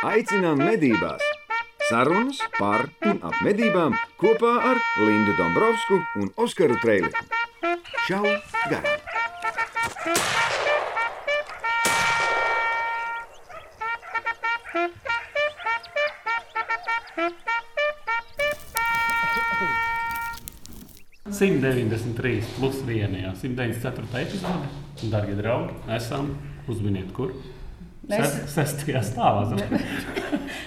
Aicinām medībās! Sarunas par un ap medībām kopā ar Lindu Dombrovskiju un Oskaru Trēliņu. Čau! Garām! Simt deviņdesmit trīs plus viena, jā, 194. epizode. Darbie draugi, esam uzminiet, kur? Mēs- Ses- Sestajā stāvā.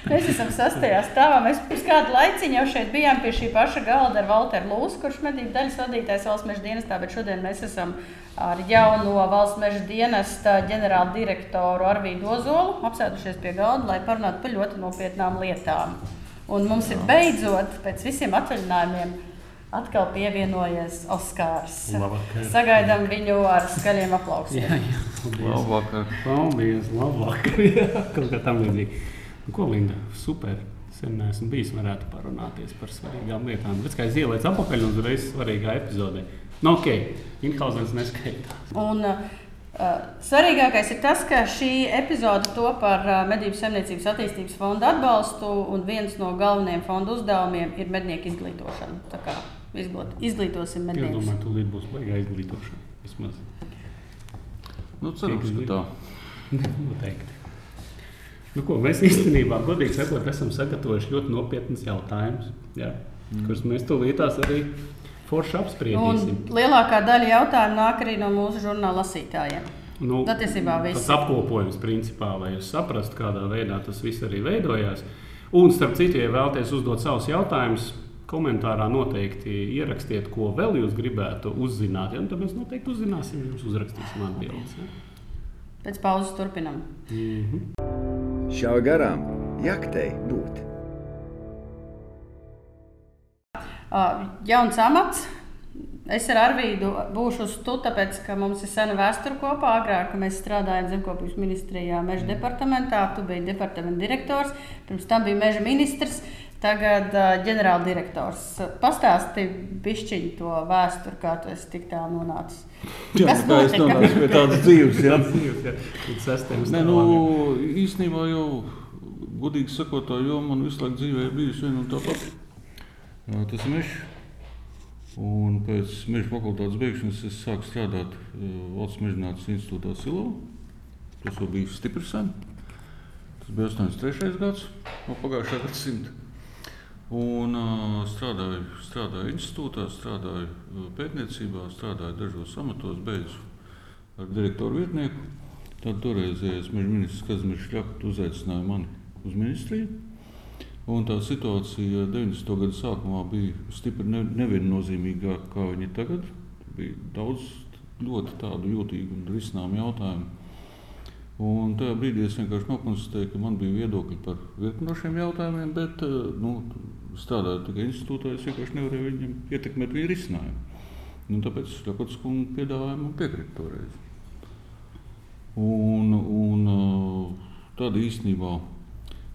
Mēs esam sastajā stāvā. Mēs pirms kāda laiciņa jau šeit bijām pie šī paša galda ar Walteru Lūsu, kurš medību daļas vadītājs valsts meža dienestā, bet šodien mēs esam ar jauno valsts meža dienesta ģenerāla direktoru Arvīdu Ozolu apsēdušies pie galda, lai parunātu par ļoti nopietnām lietām. Un mums ir beidzot, pēc visiem atvaļinājumiem, atkal pievienojies Oskars. Labvakar. Sagaidām viņu ar skaļiem aplausiem. Jā, jā. Paldies. Labvakar. Paldies, labvakar. Jā, Kaut kā tam līdzīgi. Nu, Ko Linda? Super. Sen neesmu bijis, varētu parunāties par svarīgām lietām. Bet kā es ielaicu apakaļ un uzreiz svarīgā epizodē. Nu, ok, Inhausens neskaitās. Un, uh, svarīgākais ir tas, ka šī epizode top par uh, Medību saimniecības attīstības fonda atbalstu, un viens no galvenajiem fonda uzdevumiem ir mednieku izglītošana. Tā kā izglīt, izglītosim Es medniekus. domāju, tūlīt būs baigā izglītošana. Vismaz Nu, cerams, ka tā. noteikti. Nu, ko, mēs īstenībā, godīgi sakot, esam sagatavojuši ļoti nopietnus jautājumus, ja, mm. kurus mēs tūlītās arī forši Un apspriedīsim. lielākā daļa jautājumu nāk arī no mūsu žurnāla lasītājiem. Nu, tas apkopojums, principā, lai jūs saprastu, kādā veidā tas viss arī veidojās. Un, starp citu, ja vēlaties uzdot savus jautājumus, komentārā noteikti ierakstiet, ko vēl jūs gribētu uzzināt. Ja? Un Tad mēs noteikti uzzināsim, jums uzrakstīsim atbildes. Ja? Pēc pauzes turpinam. Mm -hmm. Šā garām jaktei būt! Uh, jauns amats. Es ar Arvīdu būšu uz tu, tāpēc, ka mums ir sena vēsture kopā. Agrāk mēs strādājām Zemkopības ministrijā, Meža departamentā. Tu biji departamenta direktors, pirms tam bija Meža ministrs, tagad ģenerāldirektors. Pastāsti bišķiņu to vēsturi, kā tu esi tik tālu nonācis. Jā, Kas kā es notika? nonācu pie tādas dzīves. Jā. Līdz sestiem Nē, nu, īstenībā jau, godīgi sakot, tā joma man visu laiku dzīvē ir bijusi viena un tā pati. Jā, Tas ir mežs. Un pēc meža fakultātes beigšanas es sāku strādāt Valsts mežģinātnes institūtā Silo. Tas jau bija stipri sen. Tas bija 83. gads no pagājušā gadsimta. Un uh, strādāju, strādāju institūtā, strādāju pētniecībā, strādāju dažos amatos, beidzu ar direktoru vietnieku. Tad toreizējais ministrs Kazimierz Šļakts uzaicināja mani uz ministriju. Un tā situācija 90. gada sākumā bija stipri ne, neviennozīmīgāka, kā viņa tagad. Bija daudz ļoti tādu jūtīgu un risināmu jautājumu. Un tajā brīdī es vienkārši nokonstatēju, ka man bija viedokļi par virkni no šiem jautājumiem, bet nu, strādājot tikai institūtā, es vienkārši nevarēju viņam ietekmēt viņa risinājumu. Un tāpēc Šļakats kungu piedāvājumu piekrita toreiz. Un, un tad īstenībā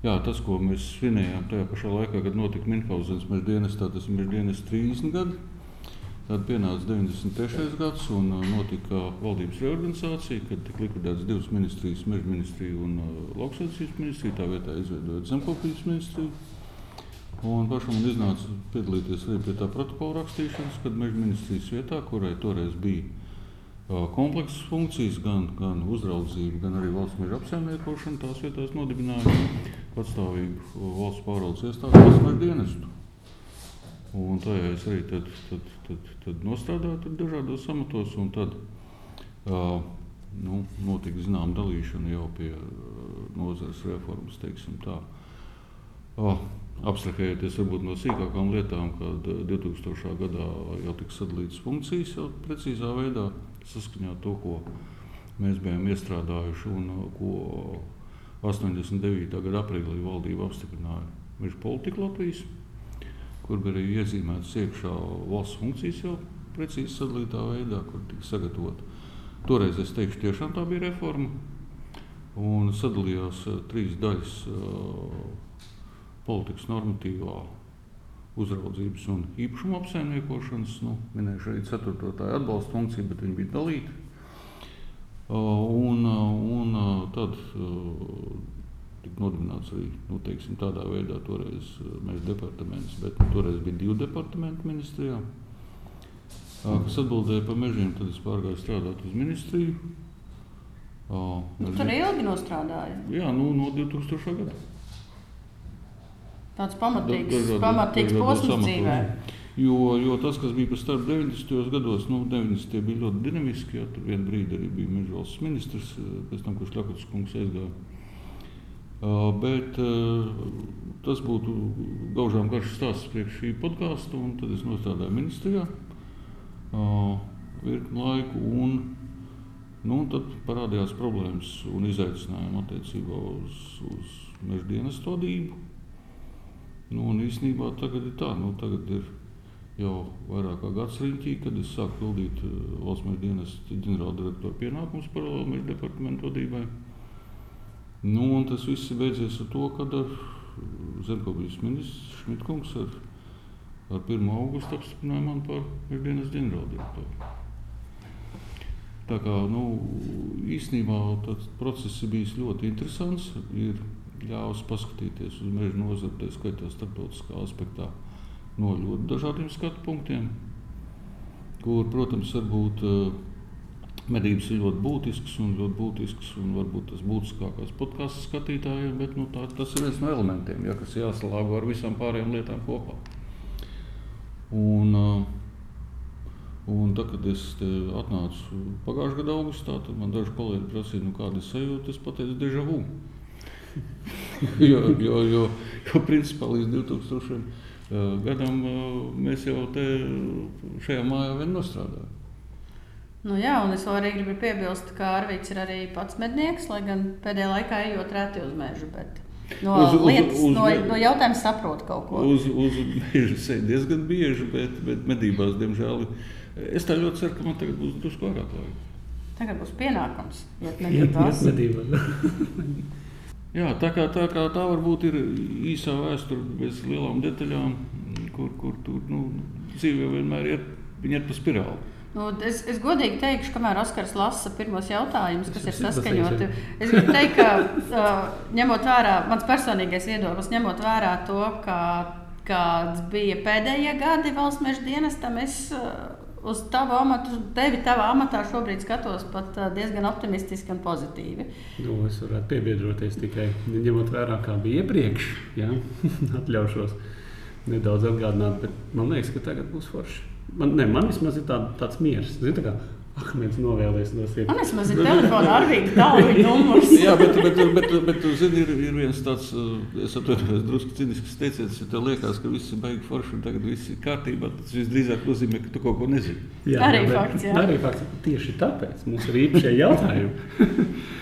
jā, tas, ko mēs svinējām tajā pašā laikā, kad notika Minhausenas meža dienestā, tas ir meža dienas 30 gadi. Tad pienāca 93. gads un notika valdības reorganizācija, kad tika likvidētas divas ministrijas, meža ministrija un uh, lauksaimniecības ministrija. Tā vietā izveidojot zemkopības ministriju. Un pašam man iznāca piedalīties arī pie tā protokola rakstīšanas, kad meža ministrijas vietā, kurai toreiz bija komplekss funkcijas, gan, gan uzraudzība, gan arī valsts meža apsaimniekošana, tās vietās nodibināja patstāvīgu valsts pārvaldes iestādi valsts meža dienestu. Un tajā es arī tad, tad, tad, tad nostrādāju tad dažādos amatos, un tad uh, nu, notika zināma dalīšana jau pie uh, nozares reformas. teiksim tā. Uh, Abstrahējoties varbūt no sīkākām lietām, kad uh, 2000. gadā jau tika sadalītas funkcijas jau precīzā veidā, saskaņā ar to, ko mēs bijām iestrādājuši un uh, ko 89. gada aprīlī valdība apstiprināja meža politiku Latvijas kur bija arī iezīmētas iekšā valsts funkcijas jau precīzi sadalītā veidā, kur tika sagatavota. Toreiz es teikšu, tiešām tā bija reforma. Un sadalījās uh, trīs daļas uh, politikas normatīvā, uzraudzības un īpašuma apsaimniekošanas. Nu, minēšu arī ceturto tādu atbalsta funkciju, bet viņi bija dalīti. Uh, un, uh, un uh, tad tika nodibināts arī nu, teiksim, tādā veidā, toreiz mēs departaments, bet toreiz bija divi departamenti ministrijā. Kas atbildēja par mežiem, tad es pārgāju strādāt uz ministriju. Nu, tur ilgi nostrādāja. Jā, nu, no 2000. gada. Tāds pamatīgs, pamatīgs posms dzīvē. Jo, jo tas, kas bija pēc tam 90. gados, nu, 90. bija ļoti dinamiski. Jā, tur vienā brīdī arī bija mežvalsts ministrs, pēc tam, kurš Latvijas kungs aizgāja. Uh, bet uh, tas būtu gaužām garš stāsts priekš šī podkāsta, un tad es nostādīju ministrijā uh, virkni laiku. Un, nu, un tad parādījās problēmas un izaicinājumi attiecībā uz, uz meža dienas vadību. Nu, un īsnībā tagad ir tā, nu, tagad ir jau vairāk kā gads riņķī, kad es sāku pildīt valsts meža dienas ģenerāldirektora pienākumus paralēli meža departamentu vadībai. Nu, un tas viss beidzies ar to, ka ar zemkopības ministrs Šmitkungs ar, ar 1. augustu apstiprināja mani par meža dienas ģenerāldirektoru. Tā kā nu, īstenībā tas process ir bijis ļoti interesants. Ir ļāvis paskatīties uz meža nozari, tā skaitā starptautiskā aspektā, no ļoti dažādiem skatu punktiem, kur, protams, varbūt medības ir ļoti būtisks un ļoti būtisks un varbūt tas būtiskākais podkāstu skatītājiem, bet nu, tā, tas ir viens no elementiem, ja, kas jāsalāgo ar visām pārējām lietām kopā. Un, un tad, kad es atnācu pagājušā gada augustā, tad man daži kolēģi prasīja, nu, kāda ir sajūta. Es pateicu, deja vu. Jo, jo, jo, jo principā līdz 2000 gadam mēs jau te šajā mājā vien nostrādājam. Nu, jā, un es arī gribu piebilst, ka Arvīts ir arī pats mednieks, lai gan pēdējā laikā ejot reti uz mežu. Bet... No, uz, uz, lietas, uz, no, no jautājuma saprot kaut ko. Uz, uz meža sēž diezgan bieži, bet, bet medībās, diemžēl, es tā ļoti ceru, ka man tagad būs drusku vairāk laika. Tagad būs pienākums iet medībās. Jā, tā, kā, tā, kā tā varbūt ir īsā vēsture bez lielām detaļām, kur, kur tur nu, dzīve vienmēr iet, iet pa spirāli. Nu, es, es godīgi teikšu, kamēr Osakas lasa pirmos jautājumus, kas ir saskaņoti. Es gribu teikt, ka ņemot vērā mans personīgais viedoklis, ņemot vērā to, ka, kāds bija pēdējie gadi valsts meža dienestam, es uh, uz tavu amatu, tevi tavā amatā šobrīd skatos pat diezgan optimistiski un pozitīvi. Nu, es varētu piebiedroties tikai ņemot vērā, kā bija iepriekš. Ja? Atļaušos nedaudz atgādināt, bet man liekas, ka tagad būs forši. Man, ne, man vismaz ir tā, tāds miers. Zini, tā kā, Ahmeds novēlēs no sirds. Man vismaz ir telefona arvīga tālruņa numurs. Jā, bet, bet, bet, bet, bet tu zini, ir, ir viens tāds, es atvainojos, drusku cinisks teiciens, ja tev liekas, ka viss ir baigi forši un tagad viss ir kārtībā, tas visdrīzāk nozīmē, ka tu kaut ko nezini. Jā, arī jā, fakts, jā. Arī fakts. Tieši tāpēc mums ir īpašie jautājumi.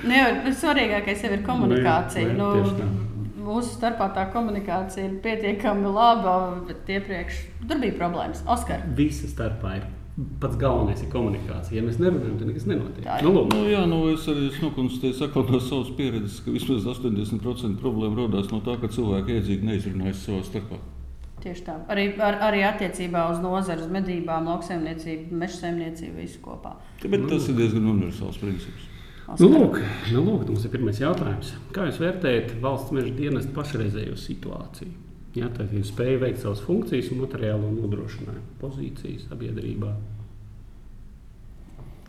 nu, jā, svarīgākais jau ir komunikācija. Nu, jā, nu, mūsu starpā tā komunikācija ir pietiekami laba, bet iepriekš tur bija problēmas. Oskar. Visa starpā ir pats galvenais ir komunikācija. Ja mēs nerunājam, tad nekas nenotiek. Tā, nu, nu, jā, nu, es arī es nokonstatēju no savas pieredzes, ka vismaz 80% problēma rodas no tā, ka cilvēki iedzīgi neizrunājas savā starpā. Tieši tā. Arī, ar, arī attiecībā uz nozari, uz medībām, lauksaimniecību, meža saimniecību, visu kopā. Ja, bet tas ir diezgan universāls princips. Nu, lūk, nu, lūk, mums ir pirmais jautājums. Kā jūs vērtējat valsts meža dienesta pašreizējo situāciju? Ja, tā ir spēja veikt savas funkcijas un materiālo nodrošinājumu, pozīcijas sabiedrībā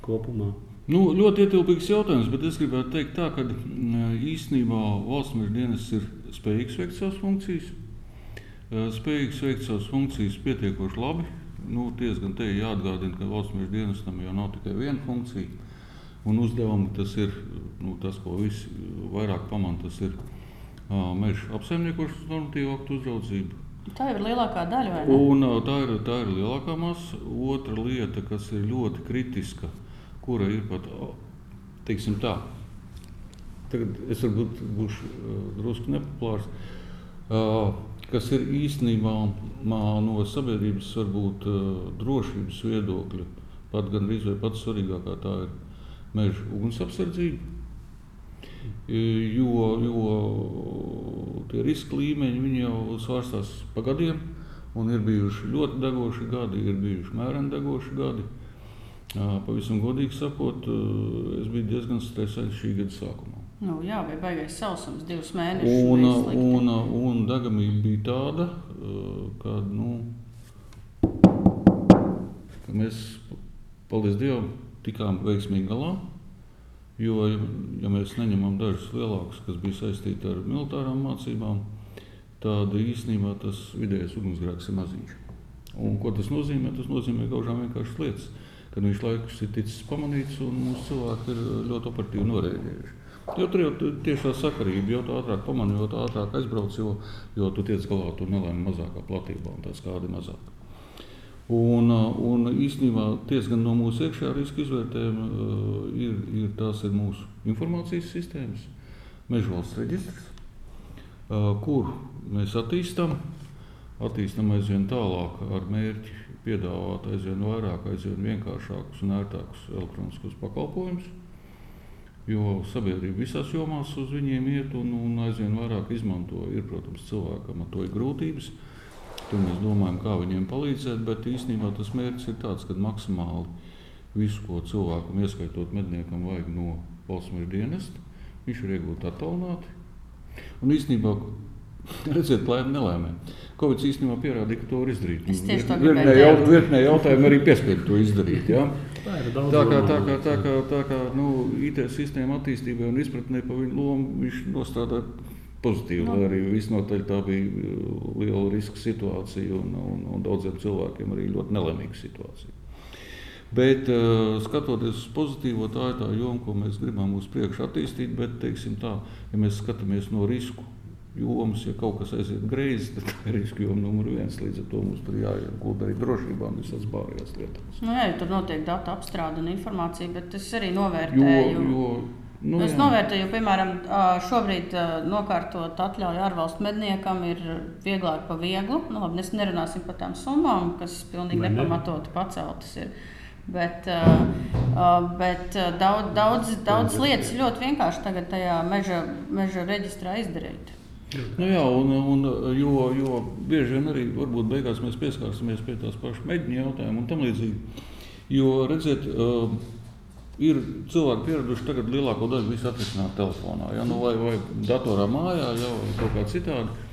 kopumā. Nu, ļoti ietilpīgs jautājums, bet es gribētu teikt, tā, ka īstenībā valsts meža dienas ir spējīgs veikt savas funkcijas. Spējīgs veikt savas funkcijas pietiekoši labi. Nu, diezgan te jāatgādina, ka valsts meža dienestam jau nav tikai viena funkcija. Un uzdevumi tas ir nu, tas, ko visi vairāk pamana. Tas ir meža apsaimniekošanas normatīvu aktu uzraudzību. Tā ir lielākā daļa. Un, tā, ir, tā ir lielākā masa. Otra lieta, kas ir ļoti kritiska, kura ir pat tā. Tagad es varbūt būšu drusku nepopulārs. Kas ir īstenībā no sabiedrības varbūt, drošības viedokļa, pat gan arī pats svarīgākā tā ir meža ugunsapsardzība. Jo, jo tie riska līmeņi jau svārstās pa gadiem, ir bijuši ļoti degoši gadi, ir bijuši mēreni degoši gadi. Pavisam godīgi sakot, es biju diezgan stresēts šī gada sākumā. Nu, jā, vai baigais sausums, divus mēnešus. Un, bija un, un degamība bija tāda, ka nu, ka mēs, paldies Dievam, tikām veiksmīgi galā. Jo, ja mēs neņemam dažus lielākus, kas bija saistīti ar militārām mācībām, tad īstenībā tas vidējais ugunsgrēks ir maziņš. Un, ko tas nozīmē? Tas nozīmē gaužām vienkāršas lietas, kad viņš laikus ir ticis pamanīts un mūsu cilvēki ir ļoti operatīvi norēģējuši. Jo tur jau tiešā sakarība, jo ātrāk pamani, jo ātrāk aizbrauc, jo, jo tu tiec galā ar to nelēmu mazākā platībā un tā skādi mazāk. Un, un īstenībā tiesa gan no mūsu iekšējā riska izvērtējuma ir, ir tās ir mūsu informācijas sistēmas, meža valsts reģistrs, kur mēs attīstām, attīstām aizvien tālāk ar mērķi piedāvāt aizvien vairāk, aizvien vienkāršākus un ērtākus elektroniskus pakalpojumus. Jo sabiedrība visās jomās uz viņiem iet un, un aizvien vairāk izmanto. Ir, protams, cilvēkam ar to ir grūtības. Tur mēs domājam, kā viņiem palīdzēt, bet īstenībā tas mērķis ir tāds, ka maksimāli visu, ko cilvēkam, ieskaitot medniekam, vajag no valsts meža dienesta, viņš var iegūt attālināti. Un īstenībā, redziet, lēmē, nelēmē. Covid īstenībā pierādīja, ka to var izdarīt. Es tieši tā Virknē gribēju jaut, teikt. virknē jautājumu arī piespiedu to izdarīt. Ja? Tā ir daudz Tā kā, tā kā, tā kā, tā kā nu, IT sistēma attīstībai un izpratnē par viņu lomu viņš nostāda pozitīvi, Nu. lai arī visnotaļ tā bija uh, liela riska situācija un, un, un daudziem cilvēkiem arī ļoti nelemīga situācija. Bet uh, skatoties uz pozitīvo, tā ir tā joma, ko mēs gribam uz priekšu attīstīt. Bet, teiksim tā, ja mēs skatāmies no risku jomas, ja kaut kas aiziet greizi, tad tā ir riska joma numur viens. Līdz ar to mums tur jāiegulda arī drošībā un visās pārējās lietās. Nu, jā, tur notiek datu apstrāde un informācija, bet es arī Jo, novērtēju. jo, nu, es jā. novērtēju, piemēram, šobrīd nokārtot atļauju ārvalstu medniekam ir vieglāk pa vieglu. Nu, labi, mēs nerunāsim par tām summām, kas pilnīgi ne? nepamatoti paceltas ir. Bet, bet daudz, daudz, daudz lietas ļoti vienkārši tagad tajā meža, meža reģistrā izdarīt. Nu jā, un, un, jo, jo bieži vien arī varbūt beigās mēs pieskarsimies pie tās pašas mēģinājuma jautājuma un tam līdzīgi. Jo, redziet, uh, ir cilvēki pieraduši tagad lielāko daļu visu atrisināt telefonā, ja, nu, vai, vai datorā mājā, ja, vai kaut kā citādi.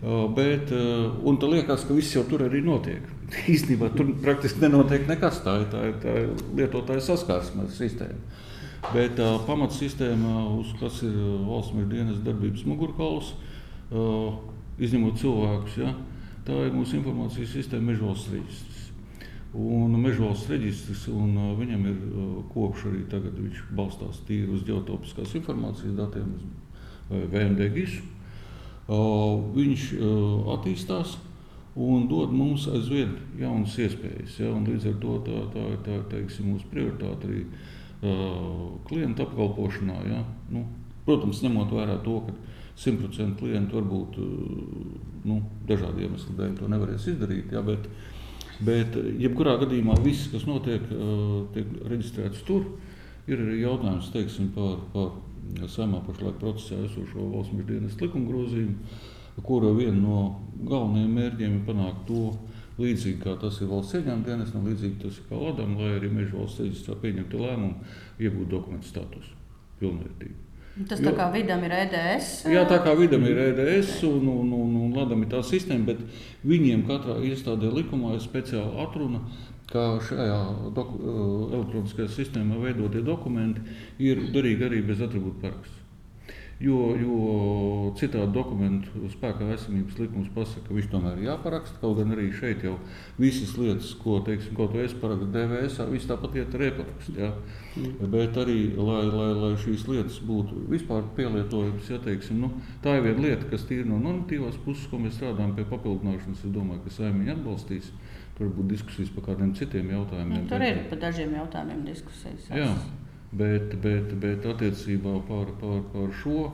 Uh, bet, uh, un tā liekas, ka viss jau tur arī notiek. Īstenībā tur praktiski nenotiek nekas. Tā ir, tā ir, tā ir lietotāja saskarsmes sistēma. Bet tā uh, pamatsistēma, uz kas ir valsts dienas darbības mugurkauls, izņemot cilvēkus, ja, tā ir mūsu informācijas sistēma mežvalsts reģistrs. Un mežvalsts reģistrs, un uh, viņam ir uh, kopš arī tagad viņš balstās tīri uz ģeotopiskās informācijas datiem, vai VMD gisu. Uh, viņš uh, attīstās un dod mums aizvien jaunas iespējas. Ja? Līdz ar to tā, tā tā, teiksim, mūsu prioritāte arī uh, klientu apkalpošanā. Ja? Nu, protams, ņemot vērā to, ka 100% klientu varbūt uh, nu, dažādu iemeslu dēļ to nevarēs izdarīt. Ja? Bet, bet jebkurā gadījumā viss, kas notiek, uh, tiek reģistrēts tur. Ir arī jautājums teiksim, par, par saimā pašlaik procesā esošo valsts meža dienas likuma grozījumu, kura viena no galvenajiem mērķiem ir panākt to, līdzīgi kā tas ir valsts ieņēmuma dienas, un līdzīgi tas ir kā Ladam, lai arī meža valsts reģistrā pieņemtu lēmumu, iegūt dokumentu statusu pilnvērtību. Tas Jo- tā kā vidam ir EDS. Jā, tā kā vidam ir EDS un, un, un, un Ladam ir tā sistēma, bet viņiem katrā iestādē likumā ir speciāla atruna, ka šajā doku, eh, elektroniskajā sistēmā veidotie dokumenti ir derīgi arī bez atribūtu paraksta. Jo, jo citādi dokumentu spēkā esamības likums pasaka, ka viņš tomēr ir jāparaksta. Kaut gan arī šeit jau visas lietas, ko teiksim, ko es parakstu DVS, viss tāpat iet ar e-parakstu. Ja? Bet arī, lai, lai, lai šīs lietas būtu vispār pielietojamas, ja, teiksim, nu, tā ir viena lieta, kas tīri no normatīvās puses, ko mēs strādājam pie papildināšanas. Es domāju, ka saimiņi atbalstīs. Tur būtu diskusijas par kādiem citiem jautājumiem. Nu, tur ir par dažiem jautājumiem diskusijas. Jā, bet, bet, bet attiecībā par, par, par šo,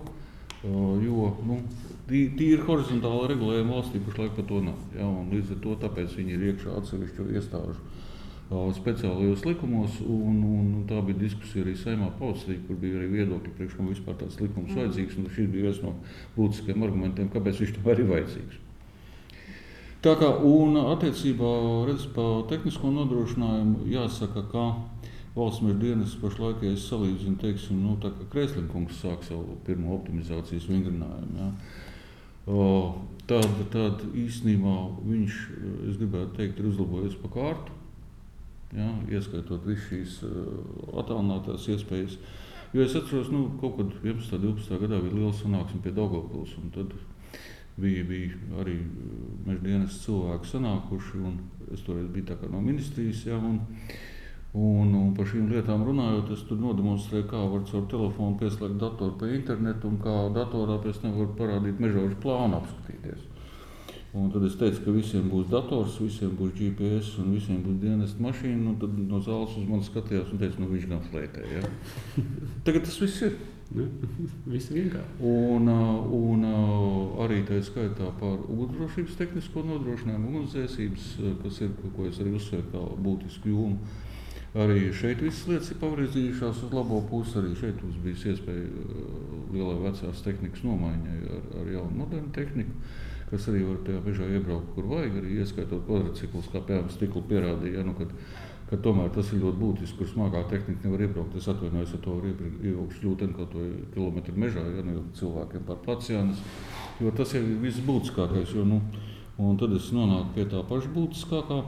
jo nu, tī- tīri horizontāla regulējuma valstī pašlaik par to nav. Un līdz ar to tāpēc viņi ir iekšā atsevišķu iestāžu speciālajos likumos. Un, un, un tā bija diskusija arī Saimā Pauslī, kur bija arī viedokļi, priekš kam vispār tāds likums mm. vajadzīgs. un Šis bija viens no būtiskiem argumentiem, kāpēc viņš tomēr ir vajadzīgs. Tā kā un attiecībā redz, par tehnisko nodrošinājumu jāsaka, ka valsts meža dienas pašlaik, ja es salīdzinu, teiksim, nu, tā kā Kreislinkungs sāk savu pirmo optimizācijas vingrinājumu. Ja. Tad, tad īstenībā viņš, es gribētu teikt, ir uzlabojies pa kārtu. Ja, ieskaitot visas šīs attālinātās iespējas. Jo es atceros, nu, kaut kad 11. un 12. gadā bija liela sanāksme pie Dārgopils. Tad bija, bija arī meža dienas cilvēki sanākuši. Es toreiz biju no ministrijas. Ja, un, Un, un par šīm lietām runājot, es tur nodemonstrēju, kā var caur telefonu pieslēgt datoru pie interneta un kā datorā pēc tam var parādīt mežošu plānu apskatīties. Un tad es teicu, ka visiem būs dators, visiem būs GPS un visiem būs dienesta mašīna. Tad no zāles uz mani skatījās un teica, nu viņš gan flētē. Ja? Tagad tas viss ir. Ja, viss vienkārši. Un, un arī tā skaitā par ugunsdrošības tehnisko nodrošinājumu, ugunsdzēsības, kas ir, ko es arī uzsveru kā būtisku jomu. Arī šeit viss lietas ir pavirzījušās uz labo pusi. Arī šeit mums bija iespēja uh, lielai vecās tehnikas nomaiņai ar, ar jaunu modernu tehniku, kas arī var tajā mežā iebraukt, kur vajag. Arī ieskaitot kvadrciklus, kā piemēram stiklu pierādīja. Nu, kad, ka tomēr tas ir ļoti būtiski, kur smagā tehnika nevar iebraukt. Es atvainojos, ja to var ievilkt šļūteni kaut ko kilometru mežā, ja nu, cilvēkiem par placiānas. Jo tas ir viss būtiskākais. Jo, nu, un tad es nonāku pie tā paša būtiskākā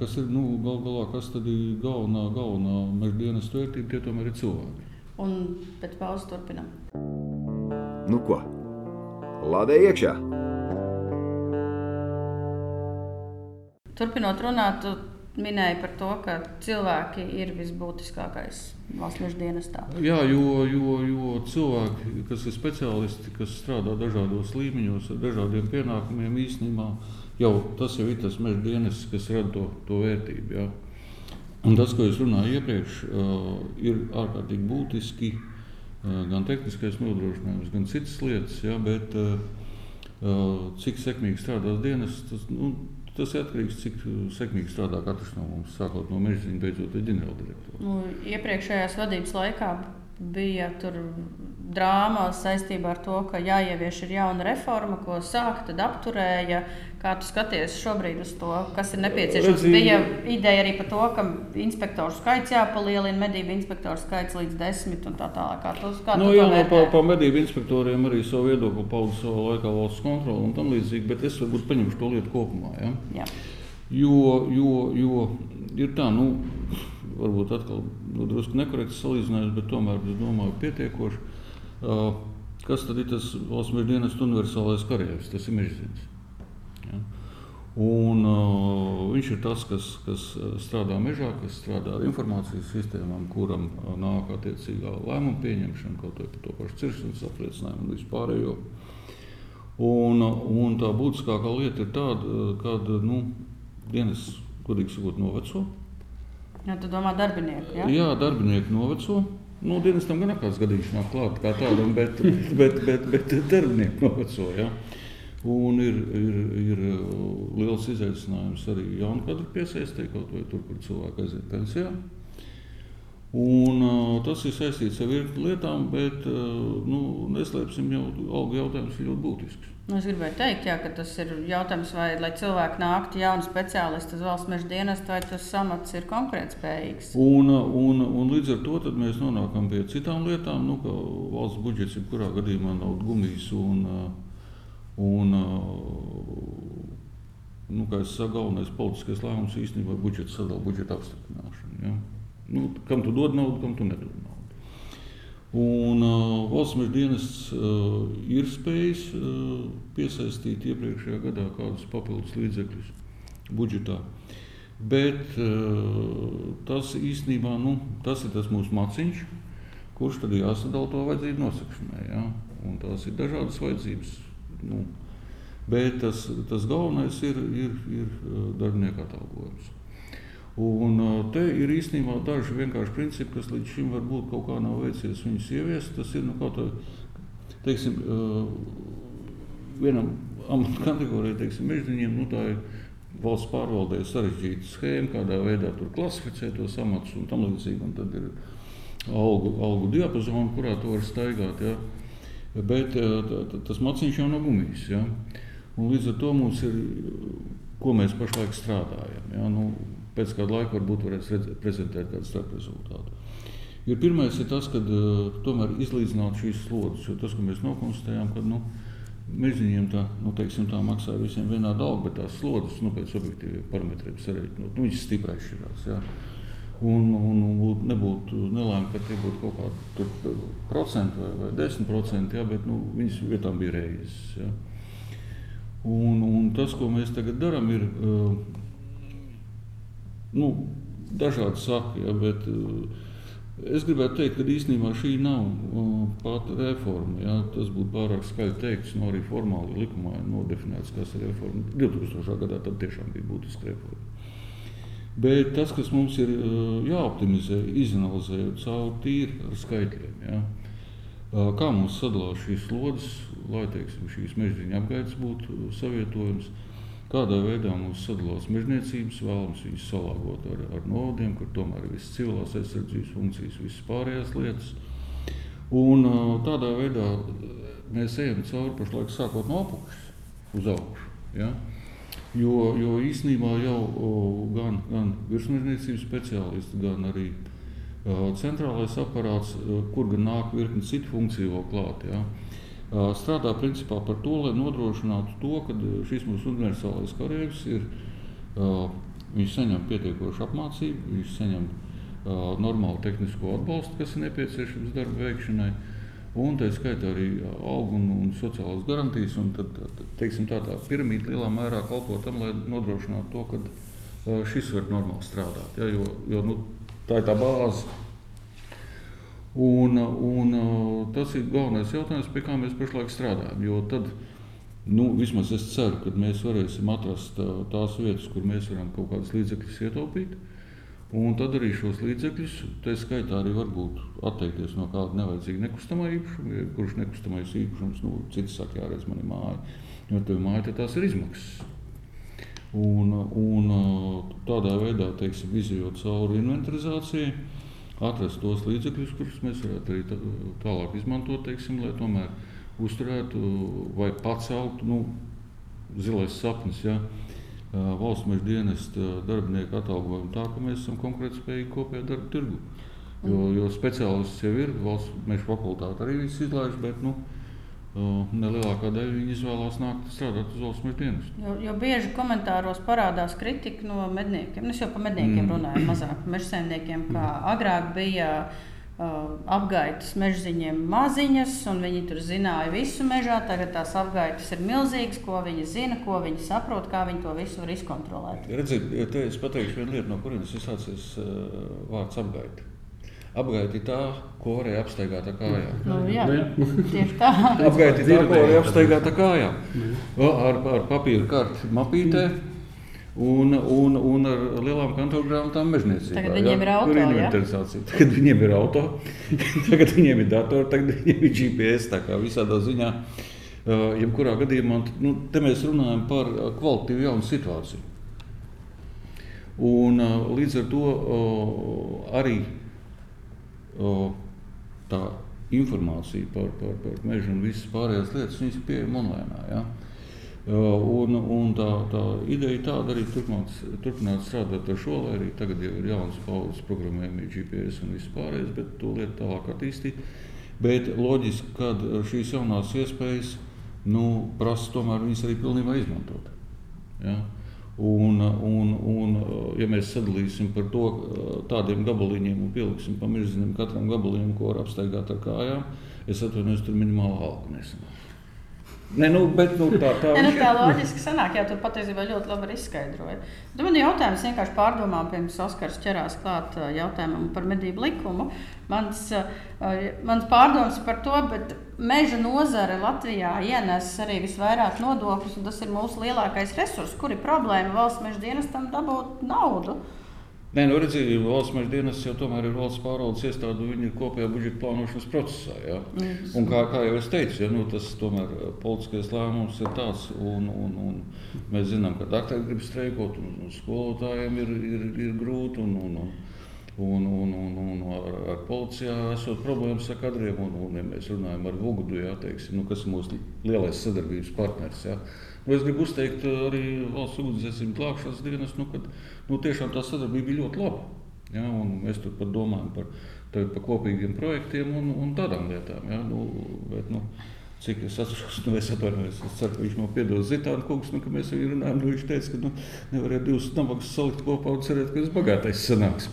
kas ir nu, gal galā, kas tad ir galvenā, galvenā meža dienas vērtība, tie tomēr ir cilvēki. Un pēc pauzes turpinām. Nu ko? Lādē iekšā! Turpinot runāt, minēja par to, ka cilvēki ir visbūtiskākais valsts meža dienestā. Jā, jo, jo, jo cilvēki, kas ir speciālisti, kas strādā dažādos līmeņos, ar dažādiem pienākumiem, īstenībā jau tas jau ir tas meža dienests, kas rada to, to vērtību. Jā. Un tas, ko es runāju iepriekš, ir ārkārtīgi būtiski. Gan tehniskais nodrošinājums, gan citas lietas, jā, bet cik sekmīgi strādās dienas, tas, nu, tas atkarīgs no tā, cik sekmīgi strādā katrs no mums, sākot no meža ziņas, beidzot ar ģenerāldirektoru. Nu, iepriekšējās vadības laikā bija drāma saistībā ar to, ka jāievieš ir jauna reforma, ko sāka, tad apturēja. Kā tu skaties šobrīd uz to, kas ir nepieciešams? Redzi, bija ideja arī par to, ka inspektoru skaits jāpalielina, medību inspektoru skaits līdz desmit un tā tālāk. Kā tu, kā nu, jā, no, par, par medību inspektoriem arī savu viedokli paudu savā laikā valsts kontroli un tam līdzīgi, bet es varbūt paņemšu to lietu kopumā. Ja? Jā. Jo, jo, jo ir tā, nu, varbūt atkal nu, drusku nekorekts salīdzinājums, bet tomēr es domāju, pietiekoši. Uh, kas tad ir tas valsts dienas universālais karjeras? Tas ir mežģīns. Un, uh, viņš ir tas, kas, kas strādā mežā, kas strādā ar informācijas sistēmām, kuram uh, nāk attiecīgā lēmuma pieņemšana, kaut vai par to pašu ciršanas apliecinājumu un vispārējo. Un, un tā būtiskākā lieta ir tāda, ka nu, dienas, godīgi sakot, noveco. Jā, tu domā darbinieku, ja? Jā, darbinieku noveco. Nu, dienestam gan kāds gadījums nav klāts kā tādam, bet, bet, bet, bet darbinieku noveco. Ja? Un ir, ir, ir liels izaicinājums arī jaunu kadru piesaistīt, kaut vai tur, kur cilvēki aiziet pensijā. Un, uh, tas ir saistīts ar virkni lietām, bet uh, nu, neslēpsim, jau algu jautājums ir ļoti būtisks. Nu, es gribēju teikt, jā, ka tas ir jautājums, vai lai cilvēki nāktu jauni speciālisti uz valsts meža dienestu, vai tas samats ir konkurētspējīgs. Un, un, un līdz ar to mēs nonākam pie citām lietām, nu, ka valsts budžets jebkurā gadījumā nav gumijs. Un, un, nu, kā es saku, galvenais politiskais lēmums īstenībā ir budžeta sadalījuma, budžeta apstiprināšana. Ja? Nu, kam tu dod naudu, kam tu nedod naudu. Un uh, valsts meža dienests uh, ir spējis uh, piesaistīt iepriekšējā gadā kādus papildus līdzekļus budžetā. Bet uh, tas īstenībā nu, tas ir tas mūsu maciņš, kurš tad jāsadala to vajadzību nosakšanai. Ja? Un tās ir dažādas vajadzības. Nu, bet tas, tas galvenais ir, ir, ir uh, darbinieku atalgojums. Un te ir īstenībā daži vienkārši principi, kas līdz šim varbūt kaut kā nav veicies viņus ieviest. Tas ir nu, kaut kā, teiksim, vienam amatu kategorijai, teiksim, mežģīņiem, nu, tā ir valsts pārvaldē sarežģīta schēma, kādā veidā tur klasificē tos amatus un tam līdzīgi. Un tad ir algu, algu diapazona, kurā to var staigāt. Ja? Bet tas maciņš jau nav gumijs. Ja? Un līdz ar to mums ir, ko mēs pašlaik strādājam. Ja? Nu, pēc kāda laika varbūt varēs redzēt, prezentēt kādu starp rezultātu. Ir pirmais ir tas, ka uh, tomēr izlīdzināt šīs slodzes, jo tas, ko mēs nokonstatējām, ka nu, mežģīņiem tā, nu, teiksim, tā maksā visiem vienādi alga, bet tās slodzes nu, pēc objektīviem parametriem sarežģīt, nu, viņas stipri atšķirās. Ja. Un, un, un būt, nebūtu nelēma, ka tie būtu kaut kādi procenti vai, vai desmit procenti, ja, bet nu, viņas vietām bija reizes. Ja. Un, un tas, ko mēs tagad darām, ir uh, nu, dažādi saki, ja, bet uh, es gribētu teikt, ka īstenībā šī nav uh, pati reforma. Ja. Tas būtu pārāk skaļi teikts, no nu, arī formāli likumā nodefinēts, kas ir reforma. 2000. gadā tad tiešām bija būtiska reforma. Bet tas, kas mums ir jāoptimizē, izanalizējot cauri tīri ar skaitļiem, ja? kā mums sadalās šīs slodzes, lai teiksim, šīs mežģīņa apgaitas būtu savietojams, kādā veidā mums sadalās mežniecības, vēlams viņus salāgot ar, ar novadiem, kur tomēr ir visas civilās aizsardzības funkcijas, visas pārējās lietas. Un tādā veidā mēs ejam cauri pašlaik sākot no apakšas uz augšu. Ja? Jo, jo īsnībā jau o, gan, gan virsmežniecības speciālisti, gan arī o, centrālais aparāts, o, kur gan nāk virkni citu funkciju vēl klāt. Ja, strādā principā par to, lai nodrošinātu to, ka šis mūsu universālais karavīrs ir. Viņš saņem pietiekošu apmācību, viņš saņem normālu tehnisko atbalstu, kas ir nepieciešams darba veikšanai. Un tā skaitā arī algu un, un sociālās garantijas. Un tad, teiksim, tā, tā piramīda lielā mērā kalpo tam, lai nodrošinātu to, ka šis var normāli strādāt. Ja, jo, jo, nu, tā ir tā bāze. Un, un tas ir galvenais jautājums, pie kā mēs pašlaik strādājam. Jo tad, nu, vismaz es ceru, ka mēs varēsim atrast tās vietas, kur mēs varam kaut kādas līdzekļus ietaupīt. Un tad arī šos līdzekļus, tā skaitā arī varbūt atteikties no kāda nevajadzīga nekustamā īpašuma, kurš nekustamais īpašums, nu, cits saka, jāredz mani māja, jo tev māja te tās ir izmaksas. Un, un tādā veidā, teiksim, izjūt cauri inventarizācijai, atrast tos līdzekļus, kurus mēs varētu arī tālāk izmantot, teiksim, lai tomēr uzturētu vai paceltu nu, zilais sapnis. Ja, valsts meža dienesta darbinieku atalgojumu tā, ka mēs esam konkurētspējīgi kopējā darba tirgu. Jo, mm. jo speciālists jau ir, valsts meža fakultāte arī viss izlaiž, bet nu, nelielākā daļa viņi izvēlās nākt strādāt uz valsts meža dienestu. Jo, jo bieži komentāros parādās kritika no medniekiem. Es jau par medniekiem mm. runāju, mazāk par meža saimniekiem, kā mm. agrāk bija Uh, apgaitas mežziņiem maziņas, un viņi tur zināja visu mežā. Tagad tās apgaitas ir milzīgas, ko viņi zina, ko viņi saprot, kā viņi to visu var izkontrolēt. Redziet, te es pateikšu vienu lietu, no kurienes ir sācies uh, vārds apgaita. Apgaita ir tā, ko varēja apsteigāt ar kājām. Nu, jā, tieši tā. Apgaita ir tā, ko varēja apsteigāt ar kājām. Ar, ar papīra karti mapītē. Mm un, un, un ar lielām kantorgrāmatām mežniecībā. Tagad viņiem ja? ir auto. Ja? Tagad viņiem ir auto, tagad viņiem ir datori, tagad viņiem ir GPS. Tā kā visādā ziņā, uh, jebkurā gadījumā, nu, te mēs runājam par kvalitatīvu jaunu situāciju. Un, uh, līdz ar to uh, arī uh, tā informācija par, par, par mežu un visas pārējās lietas ir pieejama online. Ja? Un, un tā, tā ideja tāda arī turpināt, turpināt strādāt ar šo, lai arī tagad jau ir jauns paudzes programmējumi, GPS un viss pārējais, bet to lietu tālāk attīstīt. Bet loģiski, ka šīs jaunās iespējas nu, prasa tomēr viņas arī pilnībā izmantot. Ja? Un, un, un, ja mēs sadalīsim par to tādiem gabaliņiem un pieliksim pa mirziņam katram gabaliņam, ko var apsteigāt ar kājām, es atvainojos, tur minimāla alga nesanāk. Ne, nu, bet, nu, tā, tā, ne, nu, tā loģiski sanāk, jā, tu patiesībā ļoti labi izskaidroji. Tu man jautājums vienkārši pārdomām, pirms Oskars ķerās klāt jautājumam par medību likumu. Mans, mans pārdoms par to, bet meža nozare Latvijā ienes arī visvairāk nodokļus, un tas ir mūsu lielākais resurs. Kur ir problēma valsts meža dienestam dabūt naudu? Nē, nu redziet, valsts meža dienas jau tomēr ir valsts pārvaldes iestāde, viņi ir kopējā budžeta plānošanas procesā. Ja? Mm. Un kā, kā jau es teicu, ja, nu, tas tomēr eh, politiskais lēmums ir tāds, un, un, un mēs zinām, ka doktori grib streikot, un, un skolotājiem ir, ir, ir grūti. Un, un, un, Un, un, un, un ar, ar policijā esot problēmas ar kadriem, un, un ja mēs runājam ar Vugudu, jā, teiksim, nu, kas ir mūsu lielais sadarbības partners. Jā. Nu, es gribu uzteikt arī valsts ugunsdzēsības glābšanas dienas, nu, kad nu, tiešām tā sadarbība bija ļoti laba. Ja, mēs tur pat domājam par, par kopīgiem projektiem un, un tādām lietām. Ja, nu, bet, nu, Cik es atceros, nu, es atvainojos, es ceru, ka viņš man piedos Zitānu kungs, nu, ka mēs viņu runājam, nu, viņš teica, ka nu, nevarētu divus nabagus salikt kopā un cerēt, ka tas bagātais sanāks.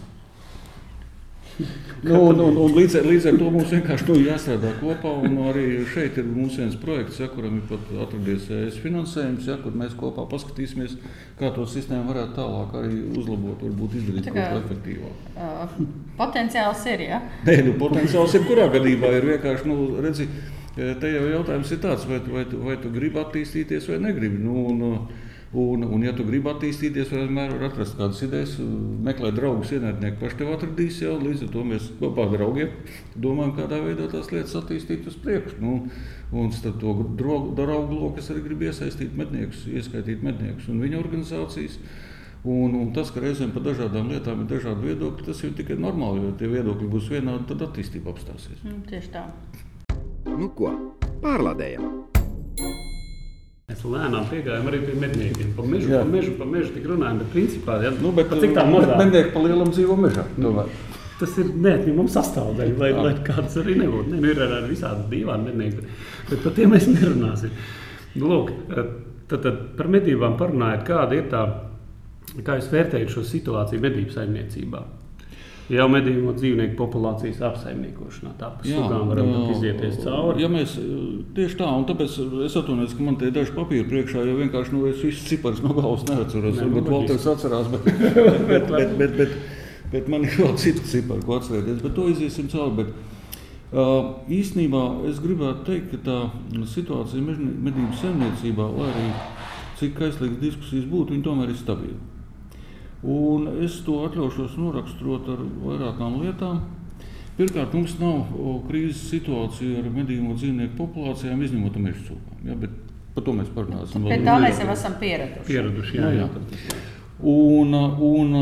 Nu, un, un, un līdz, ar, līdz ar to mums vienkārši nu, jāstrādā kopā. Arī šeit ir viens projekts, ja, kuram ir pat atradies ES finansējums, ja, kur mēs kopā paskatīsimies, kā to sistēmu varētu tālāk arī uzlabot, varbūt izdarīt kaut ko efektīvāku. Uh, potenciāls ir, ja? Nē, nu, potenciāls ir kurā gadījumā ir vienkārši, nu, redzi, te jau jautājums ir tāds, vai, vai, tu, vai tu gribi attīstīties vai negribi. Nu, un, Un, un, ja tu gribi attīstīties, vienmēr var atrast kādas idejas, meklēt draugus, ienaidnieku paši tev atradīs. Jau, līdz ar to mēs kopā ar draugiem domājam, kādā veidā tās lietas attīstīt uz priekšu. Nu, un starp to draugu loku es arī gribu iesaistīt medniekus, ieskaitīt medniekus un viņu organizācijas. Un, un tas, ka reizēm par dažādām lietām ir dažādi viedokļi, tas ir tikai normāli. Jo, ja tie viedokļi būs vienādi, tad attīstība apstāsies. Nu, tieši tā. Nu ko, pārlādējam! Mēs lēnām piegājām arī pie medniekiem. Pa mežu, jā. pa mežu, pa mežu tik runājam, bet principā, ja, nu, bet, cik tā mazā. Mednieki pa lielam dzīvo mežā. Nu, tas ir neatņemama sastāvdaļa, lai, lai kāds arī nebūtu. Ne, nu, ir arī visādi dīvaini mednieki, bet, bet par tiem mēs nerunāsim. Nu, lūk, tad, tad par medībām parunājot, kāda ir tā, kā jūs vērtējat šo situāciju medību saimniecībā? Jau medījumu dzīvnieku populācijas apsaimniekošanā. Tā pa sugām varam jā, izieties cauri. Ja mēs, tieši tā, un tāpēc es atvainojos, ka man te ir daži papīri priekšā, jo vienkārši nu, es visus ciparus no galvas neatceros. Ne, Varbūt Valters atcerās, bet, bet, bet, bet, bet, bet, bet man ir vēl citi cipari, ko atcerēties, bet to iziesim cauri. Bet, Uh, īsnībā es gribētu teikt, ka tā situācija medību saimniecībā, lai arī cik kaislīgas diskusijas būtu, tomēr ir stabila. Un es to atļaušos noraksturot ar vairākām lietām. Pirmkārt, mums nav krīzes situācija ar medījumu dzīvnieku populācijām, izņemot meža cūkām. Ja, par to mēs parunāsim. Pie tā mēs jau esam pieraduši. pieraduši jā, jā. Jā. Un, un,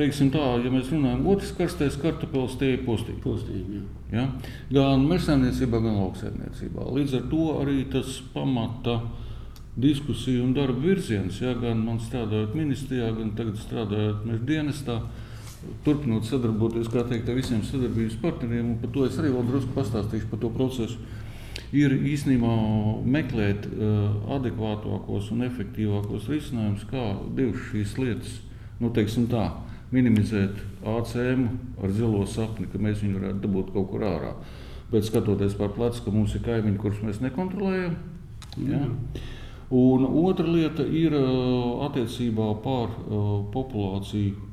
teiksim tā, ja mēs runājam, otrs karstais kartupēlis tie ir postīgi. postīgi ja? Gan mežsaimniecībā, gan lauksaimniecībā. Līdz ar to arī tas pamata diskusiju un darba virziens. Ja, gan man strādājot ministrijā, gan tagad strādājot meža dienestā, turpinot sadarboties teikt, ar visiem sadarbības partneriem. Par to es arī vēl drusku pastāstīšu par to procesu. Ir īstenībā meklēt uh, adekvātākos un efektīvākos risinājumus, kā divas šīs lietas, nu, teiksim tā, minimizēt ACM ar zilo sapni, ka mēs viņu varētu dabūt kaut kur ārā. Bet skatoties par plecu, ka mums ir kaimiņi, kurus mēs nekontrolējam. Ja? Mm. Un otra lieta ir attiecībā par populāciju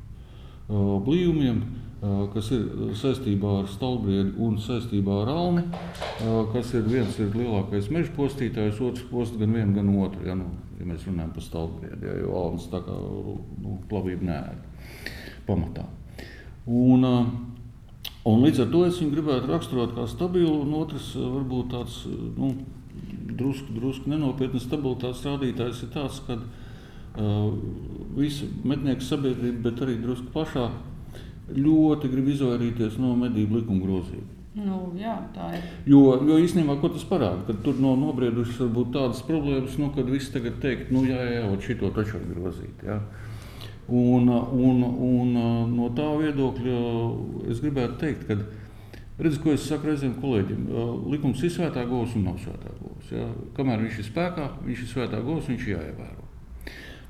blīvumiem, kas ir saistībā ar stalbriedi un saistībā ar alni, kas ir viens ir lielākais meža postītājs, otrs posts gan vienu, gan otru, ja, nu, ja mēs runājam par stalbriedi, ja, jo alnas tā kā nu, plavība neēd pamatā. Un, un līdz ar to es viņu gribētu raksturot kā stabilu, un otrs varbūt tāds, nu, drusku, drusku nenopietnas stabilitātes rādītājs ir tāds, ka uh, visa mednieku sabiedrība, bet arī drusku plašāk, ļoti grib izvairīties no medību likuma grozījuma. Nu, jā, tā ir. Jo, jo īstenībā tas parāda, ka tur no nobriedušas var būt tādas problēmas, nu, kad viss tagad teikt, nu, jā, jā, jā šito taču var grozīt. Jā. Un, un, un no tā viedokļa es gribētu teikt, ka Redz, ko es saku reizēm kolēģiem. Likums ir svētā govs un nav svētā govs. Ja? Kamēr viņš ir spēkā, viņš ir svētā govs, viņš ir jāievēro.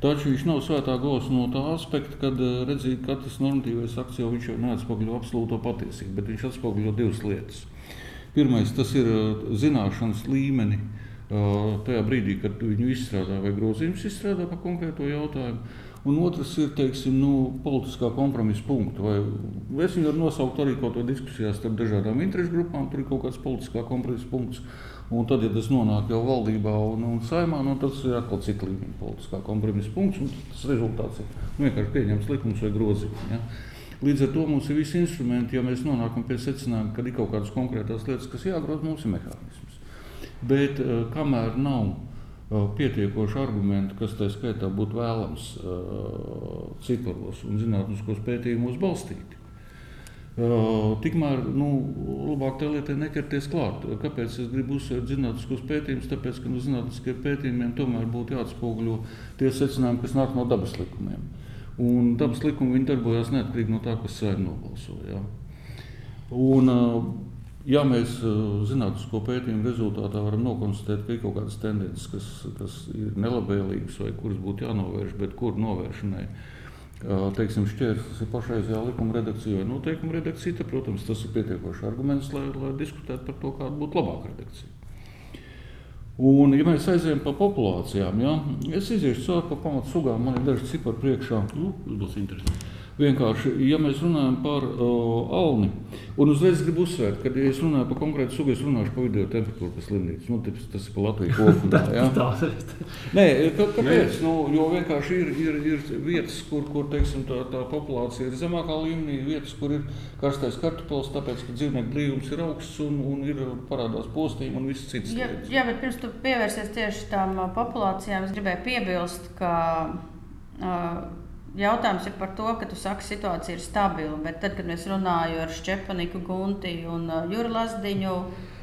Taču viņš nav svētā govs no tā aspekta, kad redzīt, ka katrs normatīvais akts jau, jau neatspoguļo absolūto patiesību, bet viņš atspoguļo divas lietas. Pirmais, tas ir zināšanas līmeni tajā brīdī, kad viņu izstrādā vai grozījums izstrādā par konkrēto jautājumu. Un otrs ir teiksim, nu, politiskā kompromisa punkts. Es viņu varu nosaukt arī kaut kādā diskusijā starp dažādām interešu grupām. Tur ir kaut kāds politiskā kompromisa punkts. Un tad, ja tas nonāk jau valdībā un, un saimā, nu, tas ir atkal cits līmenis, politiskā kompromisa punkts. Tas rezultāts ir nu, vienkārši pieņemts likums vai grozījums. Ja? Līdz ar to mums ir visi instrumenti, ja mēs nonākam pie secinājuma, ka ir kaut kādas konkrētas lietas, kas jāgroza, mums ir mehānisms. Bet uh, kamēr nav pietiekoši argumenti, kas tā skaitā būtu vēlams ciparos un zinātniskos pētījumos balstīti. Tikmēr nu, labāk tā lietai neķerties klāt. Kāpēc es gribu uzsvērt zinātniskos pētījumus? Tāpēc, ka no zinātniskiem pētījumiem tomēr būtu jāatspoguļo tie secinājumi, kas nāk no dabas likumiem. Un dabas likumi darbojas neatkarīgi no tā, kas sēž nobalsoja. Un, ja mēs zinātnisko pētījumu rezultātā varam nokonstatēt, ka ir kaut kādas tendences, kas, kas ir nelabvēlīgas vai kuras būtu jānovērš, bet kur novēršanai teiksim, šķērslis ir pašreizējā likuma redakcijā. Noteikuma redakcija, tad, protams, tas ir pietiekošs arguments, lai, lai diskutētu par to, kāda būtu labāka redakcija. Un, ja mēs aizējām pa populācijām, ja, es iziešu cauri pa pamatu sugām, man ir daži cipari priekšā. Nu, būs interesanti. Vienkārši, ja mēs runājam par uh, alni, un uzreiz gribu uzsvērt, ka, ja es runāju par konkrētu sugu, es runāšu par video temperatūru pēc slimnīcas. Nu, tas, tas ir pa Latviju kopumā. Ja? Nē, kā, kāpēc? Nu, jo vienkārši ir, ir, ir vietas, kur, kur teiksim, tā, tā populācija ir zemākā līmenī, vietas, kur ir karstais kartupels, tāpēc, ka dzīvnieku blīvums ir augsts un, un ir parādās postījumi un viss cits. Jā, jā, bet pirms tu pievērsies tieši tām populācijām, es gribēju piebilst, ka uh, Jautājums ir par to, ka tu saki, ka situācija ir stabila. Bet tad, kad mēs runājam ar Stepaniku Gunti un uh, Juru Lazdiņu, uh,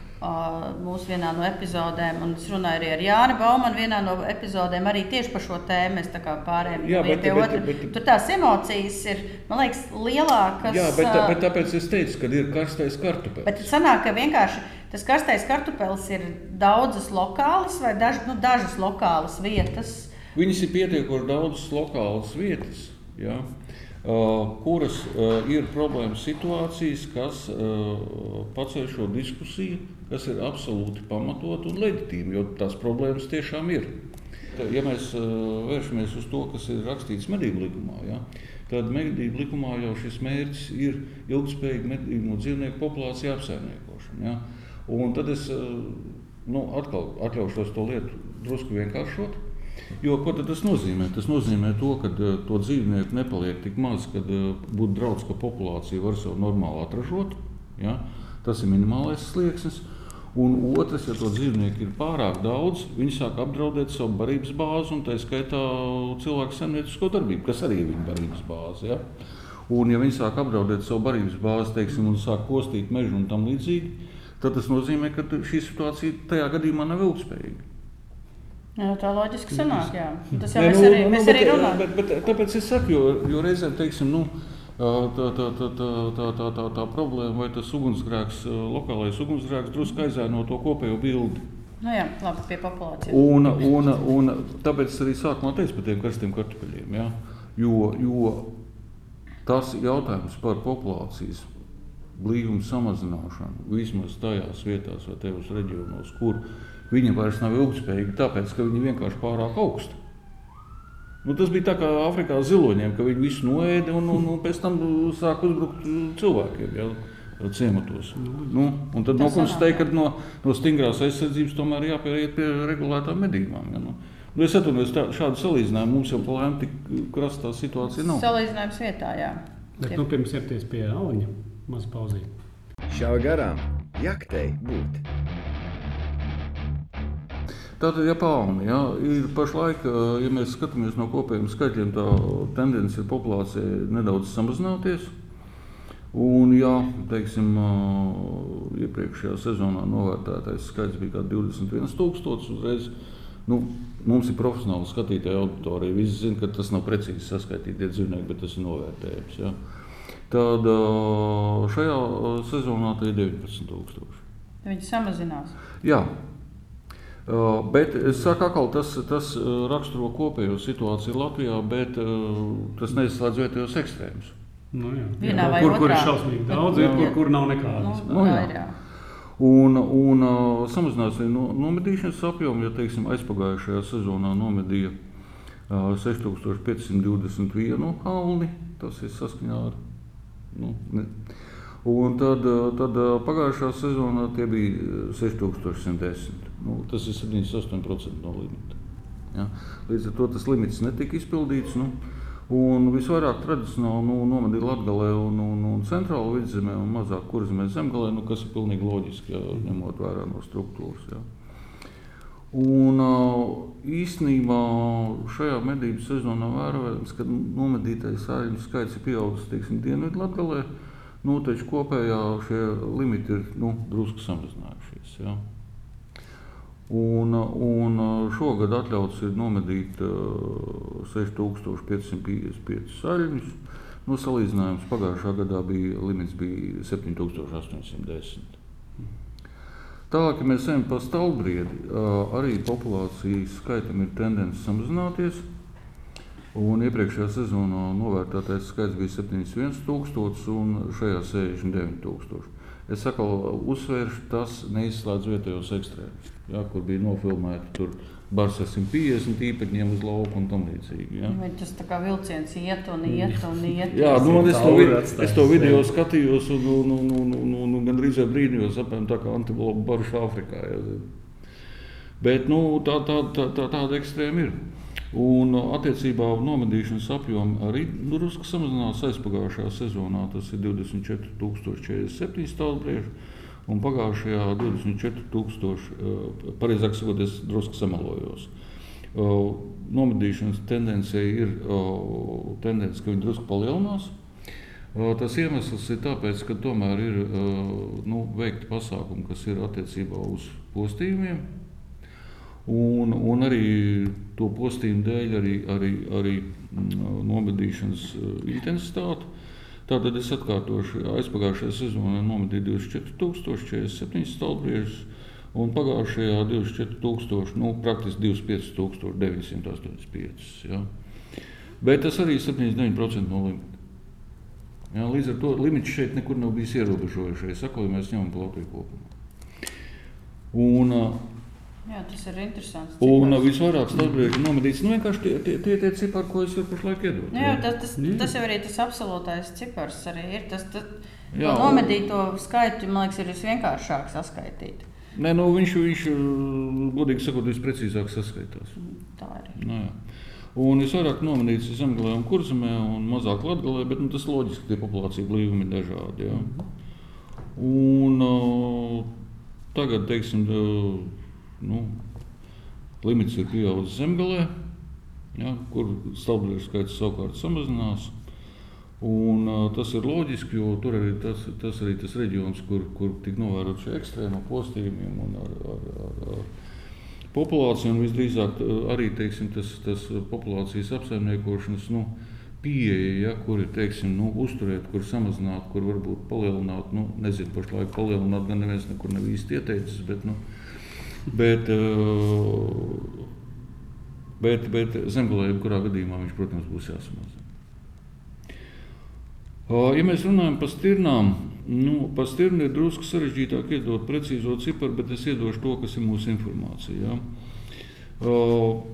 mūsu vienā no epizodēm, un es runāju arī ar Jānu Baumanu, vienā no epizodēm arī tieši par šo tēmu. Mēs pārējām Jā, bet, pie bet, otra. Bet, bet, Tur tās emocijas ir, man liekas, lielākas. Jā, bet, tā, bet tāpēc es teicu, ka ir karstais kartupēlis. Bet sanāk, ka vienkārši tas karstais kartupelis ir daudzas lokālas vai daž, nu, dažas lokālas vietas Viņas ir pietiekoši daudzas lokālas vietas, ja, kuras ir problēmas situācijas, kas paceļ šo diskusiju, kas ir absolūti pamatot un leģitīma, jo tās problēmas tiešām ir. Ja mēs vēršamies uz to, kas ir rakstīts medību likumā, ja, tad medību likumā jau šis mērķis ir ilgspējīga medību dzīvnieku populācija apsaimniekošana. Ja. Un tad es nu, atkal atļaušos to lietu drusku vienkāršot. Jo, ko tas nozīmē? Tas nozīmē to, ka uh, to dzīvnieku nepaliek tik maz, ka uh, būtu draudz, ka populācija var sev normāli atražot. Ja? Tas ir minimālais slieksnis. Un otrs, ja to dzīvnieku ir pārāk daudz, viņi sāk apdraudēt savu barības bāzi, un tā skaitā cilvēku zemniecisko darbību, kas arī ir viņa barības bāze. Ja? Un, ja viņi sāk apdraudēt savu barības bāzi, teiksim, un sāk postīt mežu un tam līdzīgi, tad tas nozīmē, ka šī situācija tajā gadījumā nav ilgspējīga. Jā, tā loģiski sanāk, jā. Tas jau Nē, mēs nu, arī, nu, mēs bet, arī runājam. Bet, bet, bet, tāpēc es saku, jo, jo reizēm, teiksim, nu, tā, tā, tā, tā, tā, tā, tā, tā problēma vai tas ugunsgrēks, lokālais ugunsgrēks drusku aizēno to kopējo bildi. Nu jā, labi, pie populācijas. Un, un, un tāpēc arī sākumā teicu par tiem karstiem kartupeļiem, ja? jo, jo tas jautājums par populācijas blīvumu samazināšanu vismaz tajās vietās vai tajos reģionos, kur Viņa vairs nav ilgspējīga, tāpēc ka viņa vienkārši pārāk augsta. Nu, tas bija tā kā Āfrikā ziloņiem, ka viņi visu noēda un, un, un pēc tam sāk uzbrukt cilvēkiem. Ja? Ciematos. Nu, un tad nokonstatēja, ka no, no stingrās aizsardzības tomēr jāpieiet pie regulētām medībām. Ja? Nu, nu, es atvainojos, šādu salīdzinājumu mums jau plēm tik krastā situācija nav. Salīdzinājums vietā, jā. Bet, nu, pirms ķerties pie auņa, maz pauzīt. Šā garām jaktei būt. Tātad, ja palma, ja, ir pašlaik, ja mēs skatāmies no kopējiem skaitļiem, tā tendence ir populācija nedaudz samazināties. Un, ja teiksim, iepriekšējā sezonā novērtētais skaits bija 21,000, uzreiz nu, mums ir profesionāli skatītāja auditorija. Visi zina, ka tas nav precīzi saskaitītie dzīvnieki, bet tas ir novērtējums. Ja. Tad šajā sezonā tie ir 19,000. Viņi samazinās. Jā, bet es saku, ka tas, tas raksturo kopējo situāciju Latvijā, bet tas neizslēdz vietējos ekstrēmus. Nu, jā. Jā, kur, kur ir šausmīgi daudz, ir, kur, kur nav nekādas. Nu, nu. Un, un uh, samazinās arī no, nomedīšanas apjomu, ja teiksim, aizpagājušajā sezonā nomedīja uh, 6521 alni. Tas ir saskaņā ar. Nu, ne, Un tad, tad pagājušā sezonā tie bija 6110. Nu, tas ir 78% no limita. Ja? Līdz ar to tas limits netika izpildīts. Nu, Un visvairāk tradicionāli nu, nomedīja Latvijā un, un, un centrālajā vidzemē, un mazāk kurzemē zemgālē, nu, kas ir pilnīgi loģiski, ja, ņemot vērā no struktūras. Ja. Un, īstenībā šajā medību sezonā vērojams, ka nomedītais aļņu skaits ir pieaudzis teiksim, Dienvidlatgalē. Nu, taču kopējā šie limiti ir nu, drusku samazinājušies. Ja. Un, un šogad atļauts ir nomedīt uh, 6555 aļņus. Nu, salīdzinājums pagājušā gadā bija limits bija 7810. Tālāk, ja mēs ejam pa stāvbriedi, arī populācijas skaitam ir tendence samazināties. Un iepriekšējā sezonā novērtētais skaits bija 71,000 un šajā 69,000. Es saku, uzsvēršu, tas neizslēdz vietējos ekstrēmus, ja, kur bija nofilmēti tur bars ar 150 īpaņiem uz lauka un tam līdzīgi. Ja. Vai tas tā kā vilciens iet un iet un iet? Jā, nu, es, to, vid es to video skatījos un, un, un, un, un, un, un gandrīz brīnījos, apmēram tā kā antilopu barš Āfrikā. Ja. Bet nu, tā, tā, tā, tā, tāda ekstrēma ir. Un attiecībā uz nomedīšanas apjomu arī drusku samazinās aizpagājušajā sezonā. Tas ir 24,047 stāvbrieži. Un pagājušajā 24,000, pareizāk sakot, es drusku samalojos. Nomedīšanas tendence ir tendence, ka viņi drusku palielinās. Tas iemesls ir tāds, ka tomēr ir nu, veikti pasākumi, kas ir attiecībā uz postījumiem. Un, un arī to postījumu dēļ arī, arī, arī nomedīšanas intensitāte. Tātad es atkārtošu, aizpagājušajā sezonā nomedīju 24,047 stāvbriežus, un pagājušajā 24,000, nu, praktiski 25,985. Ja. Bet tas arī ir 79% no limita. Ja, līdz ar to limits šeit nekur nav bijis ierobežojušais, sakot, ja mēs ņemam Latviju kopumā. Un, Jā, tas ir interesants. Cipars. Un visvairāk stāvbriežu nomedīts nu, vienkārši tie, tie, tie, tie cipari, ko es jau pašlaik iedodu. Nu jā, tas, tas, tas jau arī tas absolūtais cipars arī ir. Tas, tas, jā, nomedīto skaitu, man liekas, ir visvienkāršāk saskaitīt. Nē, nu, viņš, viņš, godīgi sakot, visprecīzāk saskaitās. Tā arī. Nu, jā. Un es vairāk nomedīju zemgālē un kurzemē, un mazāk latgalē, bet nu, tas loģiski, ka tie populācija blīvumi ir dažādi. Jā. Un uh, tagad, teiksim, uh, nu, limits ir pieaudzis zemgālē, ja, kur stāvbriežu skaits savukārt samazinās. Un, uh, tas ir loģiski, jo tur arī tas, tas, arī tas reģions, kur, kur tika novērota šie ekstrēma postījumiem un ar, ar, ar, ar populāciju. Un visdrīzāk arī teiksim, tas, tas populācijas apsaimniekošanas nu, pieeja, ja, kur ir teiksim, nu, uzturēt, kur samazināt, kur varbūt palielināt. Nu, nezinu, pašlaik palielināt, gan neviens nekur nav īsti ieteicis. Bet, nu, Bet, bet, bet zemgālē, jebkurā gadījumā, viņš, protams, būs jāsamazina. Ja mēs runājam par stirnām, nu, par stirnu ir drusku sarežģītāk iedot precīzo ciparu, bet es iedošu to, kas ir mūsu informācija. Ja.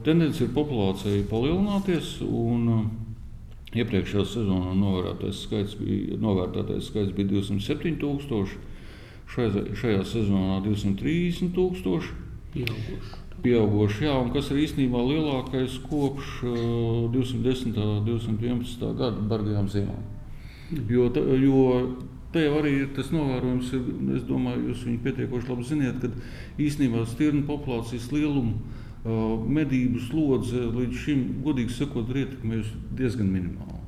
Tendence ir populācijai palielināties. Un, Iepriekšējā sezonā novērtētais skaits bija, novērtētais skaits bija 207,000, šajā, šajā sezonā 230,000. Pieauguši. Pieauguši, jā, un kas ir īstenībā lielākais kopš uh, 210. un 211. gada bargajām ziemām. Mm. Jo, ta, jo te jau arī ir tas novērojums, ir, es domāju, jūs viņu pietiekoši labi zināt, ka īstenībā stirnu populācijas lielumu uh, medību slodze līdz šim, godīgi sakot, ir ietekmējusi diezgan minimāli.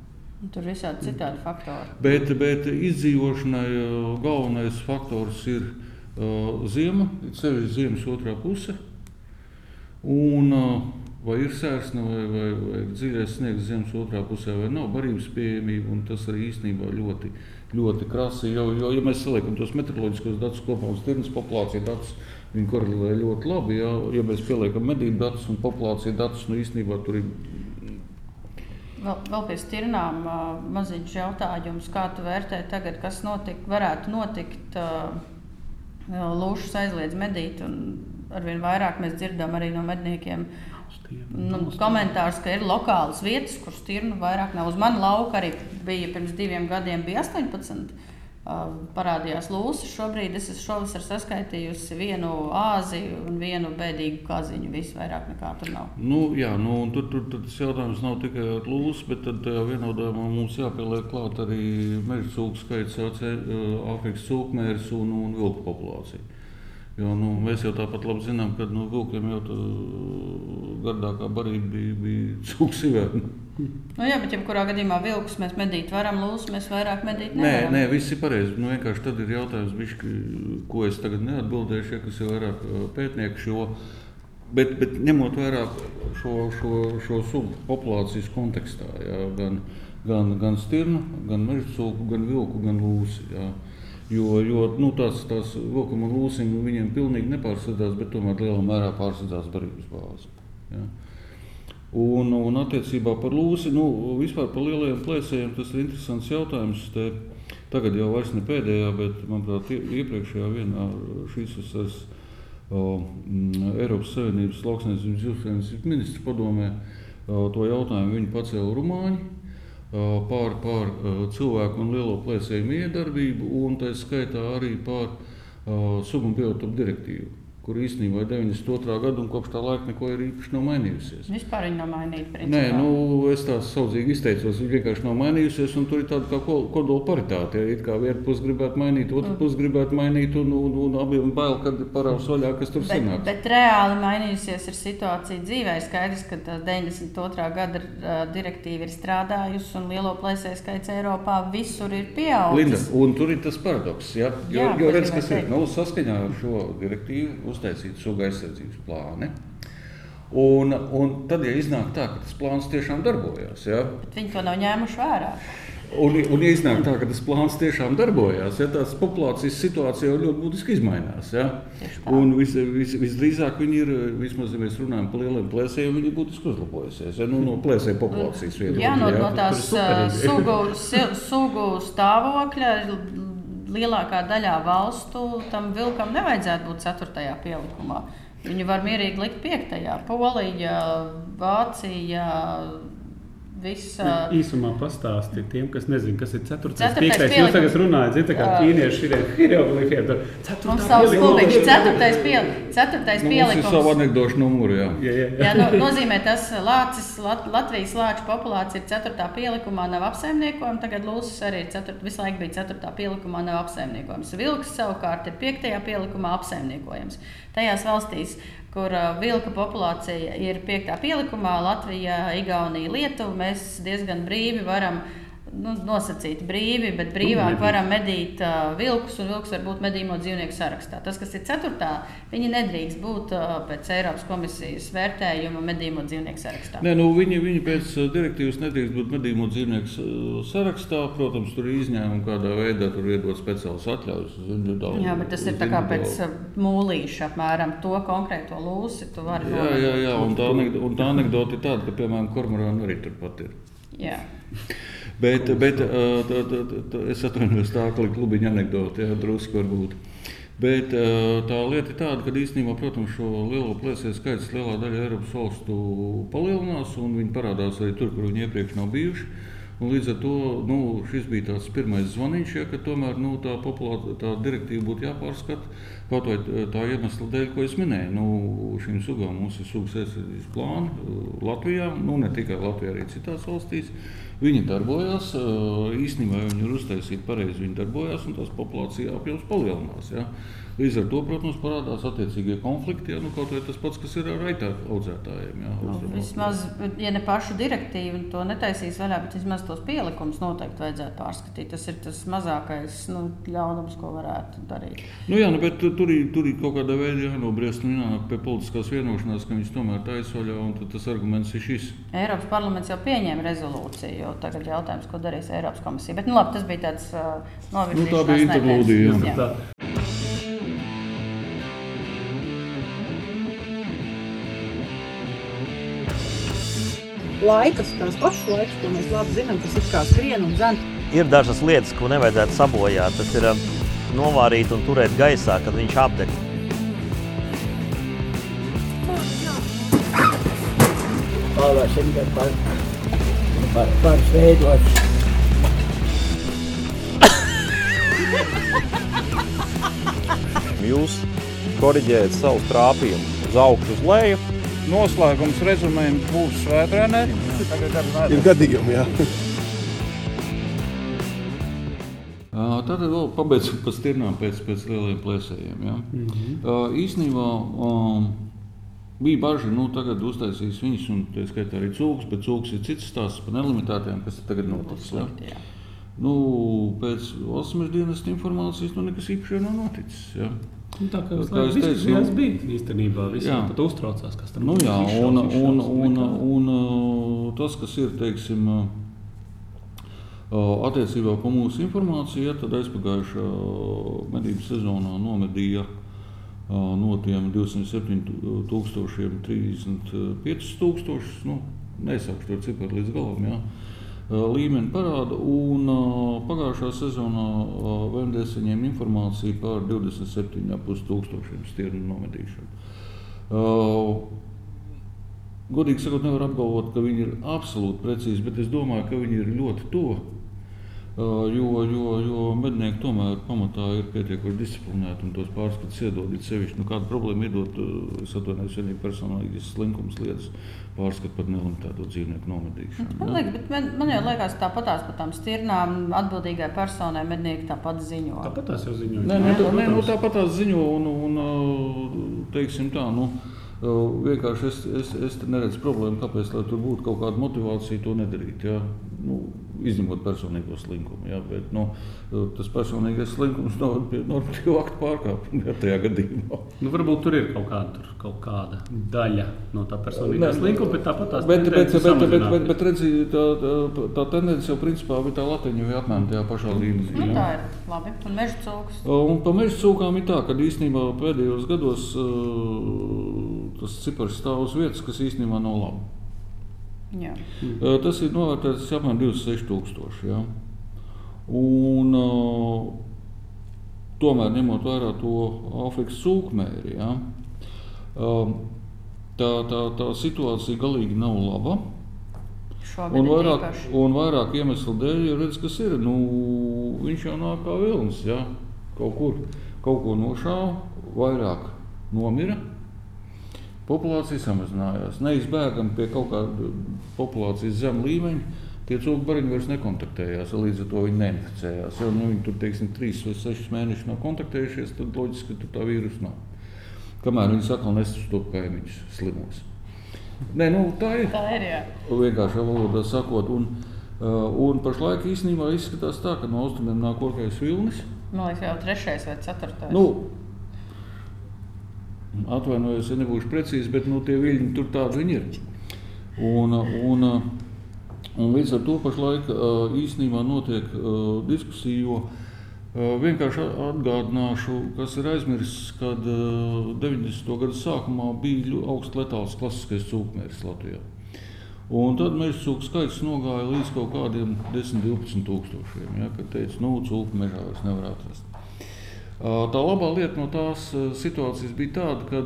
Tur ir visādi citādi faktori. Bet, bet izdzīvošanai galvenais faktors ir uh, zima, ceļš ziemas otrā puse. Un, uh, vai ir sērsne, vai, vai, vai ir dziļais sniegs zemes otrā pusē, vai nav barības pieejamība. Tas arī īstenībā ļoti, ļoti krasi. Jo, jo, ja mēs saliekam tos meteoroloģiskos datus kopā uz tirnas populācijas datus, viņi korelē ļoti labi. Ja, ja mēs pieliekam medību datus un populācijas datus, nu īstenībā tur ir Vēl, vēl pie stirnām maziņš jautājums, kā tu vērtē tagad, kas notik, varētu notikt. Lūšas aizliedz medīt, un arvien vairāk mēs dzirdam arī no medniekiem nu, komentārus, ka ir lokālas vietas, kur stirnu vairāk nav. Uz manu lauku arī bija pirms diviem gadiem bija 18 parādījās lūsas. Šobrīd es šovasar saskaitījusi vienu āziju un vienu bēdīgu kaziņu. Viss vairāk nekā tur nav. Nu, jā, nu, tur, tur, tur tas jautājums nav tikai ar lūsu, bet tad vienodojumā mums jāpieliek klāt arī meža cūku skaits, Āfrikas cūkmērs un, un vilku populācija. Jo, nu, mēs jau tāpat labi zinām, ka nu, vilkiem jau gardākā barība bija, bija cūks sivēna. Nu, jā, bet jebkurā gadījumā vilkus mēs medīt varam, lūsus mēs vairāk medīt Nē, nevaram. nē, viss ir pareizi. Nu, vienkārši tad ir jautājums, bišķi, ko es tagad neatbildēšu, ja, kas ir vairāk ā, pētnieks. Jo, bet, bet ņemot vērā šo, šo, šo sugu populācijas kontekstā, jā, gan, gan, gan stirnu, gan mežcūku, gan vilku, gan lūsi. Jā. Jo, jo nu, tās, tās vilkam un lūsim viņiem pilnīgi nepārsadzās, bet tomēr lielā mērā pārsadzās barības bāzi. Jā. Un, un attiecībā par lūsi, nu, vispār par lielajiem plēsējiem, tas ir interesants jautājums. Te, tagad jau vairs ne pēdējā, bet manuprāt, ie- iepriekšējā vienā šīs vasaras o, mm, Eiropas Savienības lauksniecības ministru padomē o, to jautājumu viņi pacēla rumāņi par, par cilvēku un lielo plēsēju miedarbību un tā skaitā arī par o, sugu un biotopu direktīvu kur īstenībā ir 92. gada un kopš tā laika neko ir īpaši nav mainījusies. Vispār viņi nav mainīti. Nē, nu, es tā saudzīgi izteicos. Viņa vienkārši nav mainījusies, un tur ir tāda kā ko- kodola paritāte. Ja, it kā viena puse gribētu mainīt, otra puse gribētu mainīt, un, un, un abiem bail, kad parāds vaļā, kas tur Bet, sanāks. bet reāli mainījusies ir situācija dzīvē. Skaidrs, ka tā 92. gada direktīva ir strādājusi un lielo plēsēju skaits Eiropā visur ir Linda, pieaudzis. un tur ir tas paradoks. Ja? Jo, Jā, jo redz, kas ir nu, saskaņā ar šo direktīvu uztaisīt suga aizsardzības plāni. Un, un tad, ja iznāk tā, ka tas plāns tiešām darbojas, ja? Bet Viņi to nav ņēmuši vērā. Un, un ja iznāk tā, ka tas plāns tiešām darbojas, ja tās populācijas situācija jau ļoti būtiski izmainās. Ja? Un vis, vis, visdrīzāk viņi ir, vismaz ja mēs runājam par lieliem plēsējiem, viņi ir būtiski uzlabojusies. Ja? Nu, no plēsēju populācijas viedokļa. Jā, no, ja? no tās sugu, sugu stāvokļa lielākā daļā valstu tam vilkam nevajadzētu būt 4. pielikumā. Viņu var mierīgi likt 5. Polija, Vācija. Visa, Īsumā pastāstiet tiem, kas nezina, kas ir 4. Ceturtais 5. Jūs pielikums. tagad runājat, ziniet, kā ķīnieši ir hieroglifiem. Mums savs klubiņš, 4. Piel, ceturtais Nu, mums ir pielikums. savu anekdošu numuru. Jā. Jā, jā, jā. Jā, no, nozīmē tas, Lācis, Lat, Latvijas lāču populācija ir 4. pielikumā, nav apsaimniekojama. Tagad Lūsis arī ir 4, visu laiku bija 4. pielikumā, nav apsaimniekojams. Vilks savukārt ir 5. pielikumā apsaimniekojams. Tajās valstīs, kur uh, vilka populācija ir 5. pielikumā, Latvija, Igaunija, Lietuva, mēs diezgan brīvi varam. Nu, nosacīt brīvi, bet brīvāk varam medīt uh, vilkus, un vilks var būt medījuma dzīvnieku sarakstā. Tas, kas ir 4. viņi nedrīkst būt uh, pēc Eiropas komisijas vērtējuma medījuma dzīvnieku sarakstā. Nē, nu, viņi, viņi pēc uh, direktīvas nedrīkst būt medījumu dzīvnieku uh, sarakstā. Protams, tur ir izņēmumi, kādā veidā tur iedod speciālas atļaujas. Jā, bet tas ir tā kā pēc uh, mūlīša apmēram to konkrēto lūsi. Jā, jā, jā, un tā, un tā anekdote ir tāda, ka, piemēram, kormorāna arī turpat ir. Jā. Bet, bet ā, tā, tā, tā, es atvainojos, tā kā klubiņa anekdote, jā, drusku varbūt. Bet tā lieta ir tāda, ka īstenībā, protams, šo lielo plēsēju skaits lielā daļa Eiropas valstu palielinās, un viņi parādās arī tur, kur viņi iepriekš nav bijuši. Un līdz ar to nu, šis bija tāds pirmais zvaniņš, ja, ka tomēr nu, tā, populā- tā direktīva būtu jāpārskata. Kaut vai tā iemesla dēļ, ko es minēju, nu, šīm sugām mums ir sugas aizsardzības plāni uh, Latvijā, nu, ne tikai Latvijā, arī citās valstīs. Viņi darbojas, uh, īstenībā viņi ir uztaisīti pareizi, viņi darbojas un tās populācija apjoms palielinās. Ja. Līdz ar to, protams, parādās attiecīgie konflikti, ja, nu, kaut vai tas pats, kas ir ar aitāku audzētājiem. Ja, Nu, vismaz, ja ne pašu direktīvu to netaisīs vaļā, bet vismaz tos pielikumus noteikti vajadzētu pārskatīt. Tas ir tas mazākais nu, ļaunums, ko varētu darīt. Nu, jā, nu, bet tu- tur ir, tur ir kaut kāda veida jānobriest un jānāk pie politiskās vienošanās, ka viņas tomēr taisvaļā, un tad tas arguments ir šis. Eiropas parlaments jau pieņēma rezolūciju, jo tagad jautājums, ko darīs Eiropas komisija. Bet nu, labi, tas bija tāds uh, novirzīšanās. Nu, tā bija interlūdija, laikas, tās pašas laikas, ko mēs labi zinām, kas ir kā skrien un zem. Ir dažas lietas, ko nevajadzētu sabojāt. Tas ir um, novārīt un turēt gaisā, kad viņš apdeg. Pavasim par, par, par veidots. Jūs korģējat savu trāpījumu uz augšu, uz leju. Noslēgums rezumējam būs svētdienē. Ir gadījumi, jā. Tad vēl pabeidzot par stirnām pēc, pēc lieliem plēsējiem. Ja? Mm -hmm. Īsnībā um, Bija baži, nu, tagad uztaisīs viņas, un tā skaitā arī cūks, bet cūks ir cits stāsts par nelimitētiem, kas tagad notiks. Ja? Nu, pēc valsts dienesta informācijas nu, nekas īpaši nav noticis. Ja? Tā kā Kā tas es teicu, bija, nu- īstenībā. Visi pat uztraucās, kas tam Nu, jā, un, izšaus, un, un, un, un tas, kas ir teiksim, uh, attiecībā par mūsu informāciju, ja, tad aizpagājušā medību sezonā nomedīja uh, no tiem 207 tūkstošiem 35 tūkstošus. Nu, nesaukšu to ciparu līdz galam. Ja. Uh, Līmeni parāda, un uh, pagājušā sezonā uh, VMD saņēma informāciju par 27,5 tūkstošiem stirnu nomedīšanu. Godīgi sakot, nevar apgalvot, ka viņi ir absolūti precīzi, bet es domāju, ka viņi ir ļoti tuvu. Jo, jo, jo mednieki tomēr pamatā ir pietiekoši disciplinēti un tos pārskatus iedod. Ir sevišķi, nu, kāda problēma iedot, uh, es atvainojos, vienīgi personīgas slinkums lietas pārskatu par nelimitēto dzīvnieku nomedīšanu. Man, ja. liekas, bet man, man jau liekas, tāpatās par tām stirnām atbildīgai personai mednieki tāpat ziņo. Tāpat tās jau ziņoja. Nē, nu, tā, nē, nu, tāpat tās ziņo, un, un teiksim tā, nu, vienkārši es, es, es neredzu problēmu, kāpēc lai tur būtu kaut kāda motivācija to nedarīt. Ja? Nu, izņemot personīgo slinkumu. Ja? Bet, nu, tas personīgais slinkums noved pie normatīvu aktu pārkāpuma ja, tajā gadījumā. Nu, varbūt tur ir kaut kāda, tur kaut kāda daļa no tā personīgā Nē, slinkuma, bet tāpat tās Bet, bet, bet, bet, bet, bet, bet redzi, tā, tā, tā tendence jau principā bija tā latiņa jau apmēram tajā pašā līmenī. Nu, tā ir labi. Un meža cūks. Un par meža cūkām ir tā, ka īstenībā pēdējos gados uh, tas cipars stāv uz vietas, kas īstenībā nav labi. Jā. Tas ir novērtēts apmēram 26,000. Ja? Un, tomēr, ņemot vērā to Āfrikas sūkmēri, ja? tā, tā, tā situācija galīgi nav laba. Un ir vairāk, un vairāk iemeslu dēļ, redz, kas ir. Nu, viņš jau nāk kā vilnis. Ja? Kaut kur kaut ko nošāva, vairāk nomira. Populācija samazinājās. Neizbēgami pie kaut kāda populācijas zema līmeņa. Tie cilvēki bariņi vairs nekontaktējās, līdz ar to viņi neinficējās. Ja nu, viņi tur teiksim, trīs vai sešus mēnešus nav kontaktējušies, tad loģiski, ka tur tā vīrusu nav. Kamēr viņi atkal nesastopas kaimiņus slimos. Nē, nu, tā ir. Tā ir, jā. Vienkārši valodā sakot, un, uh, un pašlaik īstenībā izskatās tā, ka no austrumiem nāk orkais vilnis. Man liekas, jau trešais vai ceturtais. Nu, atvainojos, ja nebūšu precīzi, bet nu, tie viļņi tur tādi viņi ir. Un, un, un līdz ar to pašlaik īstenībā notiek diskusija, jo vienkārši atgādināšu, kas ir aizmirsts, kad uh, 90. gadu sākumā bija augsts letāls klasiskais cūkmērs Latvijā. Un tad meža cūku skaits nogāja līdz kaut kādiem 10, 12 tūkstošiem. Ja, kad teica, nu, cūku mežā vairs nevar atrast. Tā labā lieta no tās situācijas bija tāda, ka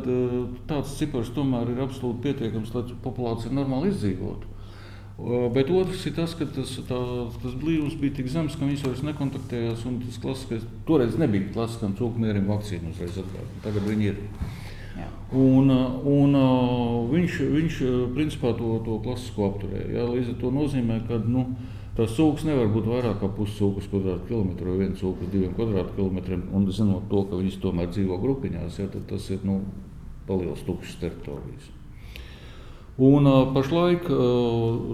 tāds cipars tomēr ir absolūti pietiekams, lai populācija normāli izdzīvotu. Bet otrs ir tas, ka tas, tā, tas blīvums bija tik zems, ka viņš vairs nekontaktējās. un Tas klasiskais, toreiz nebija klasiskam cūkmērim vakcīnu uzreiz atgādāt. Tagad viņi ir. Un, ā, un, ā, viņš, viņš principā to, to klasisko apturēja. Ja? Līdz ar to nozīmē, ka nu, tas cūks nevar būt vairāk kā puscūks kvadrātkilometru vai viens cūks diviem kvadrātkilometriem. Un zinot to, ka viņas tomēr dzīvo grupiņās, ja, tad tas ir nu, paliels tukšs teritorijas. Un, pašlaik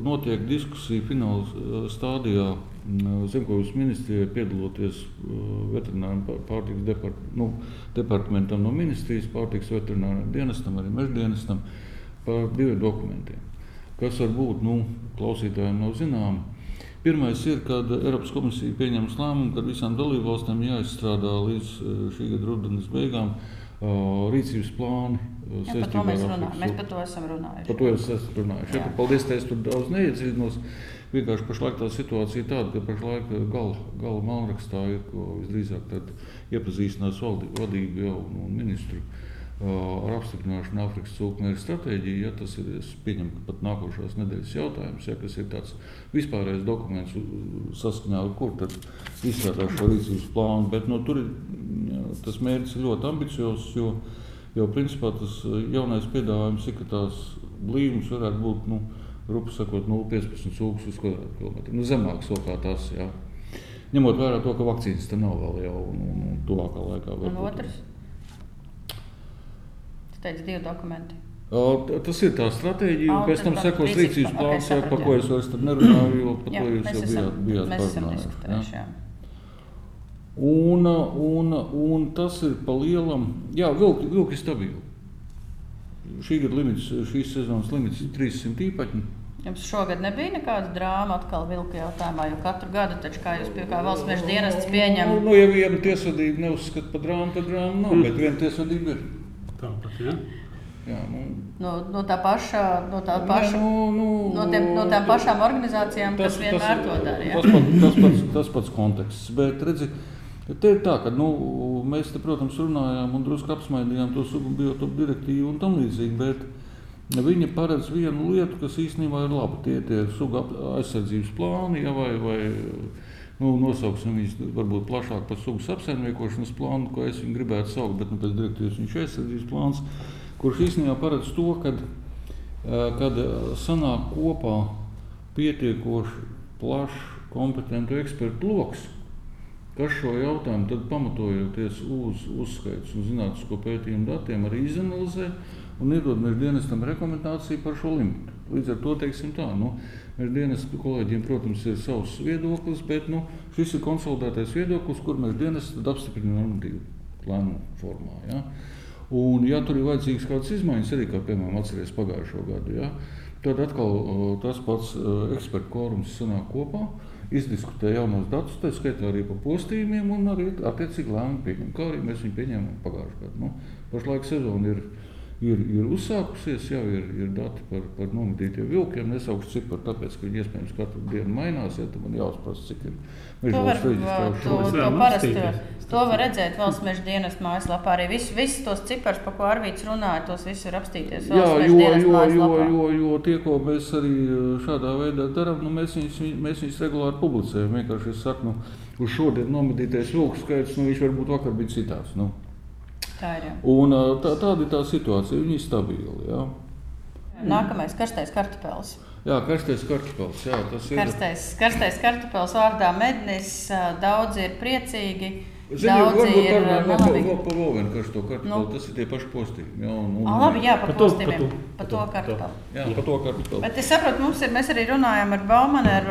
notiek diskusija fināla stadijā. Zemkojas ministrijai piedaloties uh, veterināram pār- pārtikas depart, nu, departamentam no ministrijas, pārtikas veterināram dienestam, arī meža dienestam par diviem dokumentiem, kas varbūt nu, klausītājiem nav zināmi. Pirmais ir, kad Eiropas komisija pieņems lēmumu, ka visām dalībvalstīm jāizstrādā līdz uh, šī gada rudenes beigām uh, rīcības plāni. uh, Jā, par to mēs. Afrikas Mēs par to esam runājuši. Par to jau esmu runājis. Ja, Jā. paldies, es tur daudz neiedziļinos. Vienkārši pašlaik tā situācija ir tāda, ka pašlaik gala, gala malrakstā ir ko visdrīzāk iepazīstinās vadību jau un, un ministru uh, ar apstiprināšanu Āfrikas cūkmēra stratēģiju. Ja, tas ir, es pieņemu, ka pat nākošās nedēļas jautājums, ja, kas ir tāds vispārējais dokuments, saskaņā ar kur tad izstrādās šo rīcības plānu. Bet no, tur ir, jā, tas mērķis ir ļoti ambiciozs, jo, jo principā tas jaunais piedāvājums ir, ka tās blīvums varētu būt, nu, rupi sakot, 0,15 cūkus uz kvadrātkilometru. Nu, zemāks vēl kā tas, jā. Ņemot vērā to, ka vakcīnas tam nav vēl jau un, un, un tuvākā laikā. Un varbūt. otrs? Tu teici divi dokumenti. Tas ir tā stratēģija, un pēc tam sekos rīcības plāns, sapratu, par ko es vairs nerunāju, jo par to jūs jau bijāt, bijāt parunājuši. Un, un, un tas ir pa lielam, jā, vilki, vilki stabili. Šī gada limits, šīs sezonas limits ir 300 īpaņi. Jums šogad nebija nekāda drāma atkal vilku jautājumā, jo katru gadu, taču, kā jūs pie kā valsts meža dienests pieņem, Nu, nu, ja viena tiesvedība neuzskata par drāmu, tad drāma nav, bet viena tiesvedība ir. Tāpat, ja? Jā, nu, no, no tā paša, no tā Nē, paša, nu, nu, no, tiem, no tām pašām organizācijām, kas vienmēr to dara. ja? Tas, pats, tas, pats, tas pats konteksts. Bet, redzi, te ir tā, ka nu, mēs te, protams, runājām un drusku apsmaidījām to sugu biotopu direktīvu un tam līdzīgi. Bet viņi paredz vienu lietu, kas īstenībā ir laba. Tie ir sugu ap- aizsardzības plāni, ja, vai, vai nu, nosauksim viņus varbūt plašāk par sugu apsaimniekošanas plānu, ko es viņu gribētu saukt, bet nu, pēc direktīvas viņš ir aizsardzības plāns, kurš īstenībā paredz to, ka kad eh, sanāk kopā pietiekoši plašs, kompetentu ekspertu lokus, kas šo jautājumu tad pamatojoties uz uzskaits un zinātnisko pētījumu datiem arī izanalizē un iedod meža dienestam rekomendāciju par šo limitu. Līdz ar to teiksim tā, nu, meža dienesta kolēģiem, protams, ir savs viedoklis, bet nu, šis ir konsolidētais viedoklis, kur meža dienests tad apstiprina normatīvu plānu formā. Ja? Un, ja tur ir vajadzīgas kādas izmaiņas, arī kā piemēram atceries pagājušo gadu, ja, tad atkal tas pats ekspertu korums sanāk kopā, izdiskutē jaunos datus, tā skaitā arī par postījumiem, un arī attiecīgi lēmumu pieņem. Kā arī mēs viņu pieņēmām pagājušajā gadā. Nu, pašlaik sezona ir, ir, ir uzsākusies, jau ir, ir dati par, par nomedītiem vilkiem. Nesaukšu ciparu, tāpēc, ka viņi iespējams katru dienu mainās, ja man jāuzprasa, cik ir var, mežvalsts to, var redzēt valsts meža dienas mājaslapā. Arī visus vis tos ciparus, par ko Arvīts runāja, tos visus var apstīties Jā, jo, jo, jo, jo, jo tie, ko mēs arī uh, šādā veidā darām, nu, mēs, viņus, mēs viņus regulāri publicējam. Vienkārši es saku, nu, uz šodien nomedītais vilku skaits, nu, viņš varbūt vakar bija citāds. Nu. Tā ir. Un, tā, tāda ir tā situācija, viņi ir stabili. Jā, Nākamais karstais kartupēlis. jā karstais kartupēlis, jā, tas ir. Karstais, karstais kartupēlis vārdā mednis. Daudzi ir priecīgi. Zini, Daudzi varbūt ir parunājam vēl par- nelabīgi. vēl par vēl vienu karsto kartupeli, Nu. tas ir tie paši postījumi. Jā, un, un, Ah, labi, jā, par Par to- postījumiem. par to- Par par to kartupeli. jā, par to kartupeli. Bet es saprotu, mums ir, mēs arī runājam ar Baumanu, ar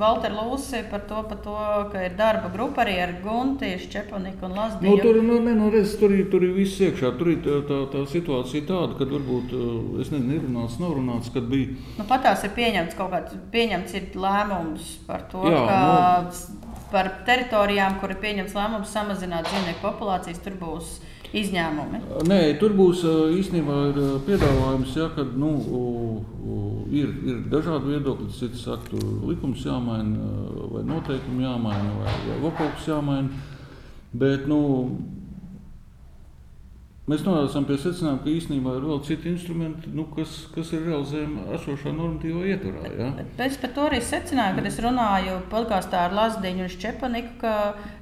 Valteru Lūsi par to, par to, ka ir darba grupa arī ar Gunti, Šķepaniku un Lazdiju. Nu, tur, nu, ne, nu, redz, tur, ir, tur ir viss iekšā. Tur ir tā, tā, tā situācija tāda, ka varbūt, uh, es nezinu, ir runāts, nav runāts, kad bija Nu, pat tās ir pieņemts kaut kāds pieņemts ir lēmums par to, Jā, ka nu. Par teritorijām, kur ir pieņemts lēmums samazināt dzīvnieku populācijas, tur būs izņēmumi. Nē, tur būs īstenībā piedāvājums, ja, ka nu, ir, ir dažādi viedokļi. Citi saka, tur likums jāmaina, vai noteikumi jāmaina, vai, vai kaut kas jāmaina. Bet nu, mēs nonācām pie secinājuma, ka īstenībā ir vēl citi instrumenti, nu, kas, kas ir realizējami esošā normatīvā ietvarā. Ja. Es par to arī secināju, kad es runāju podkāstā ar Lazdiņu un Šķepaniku, ka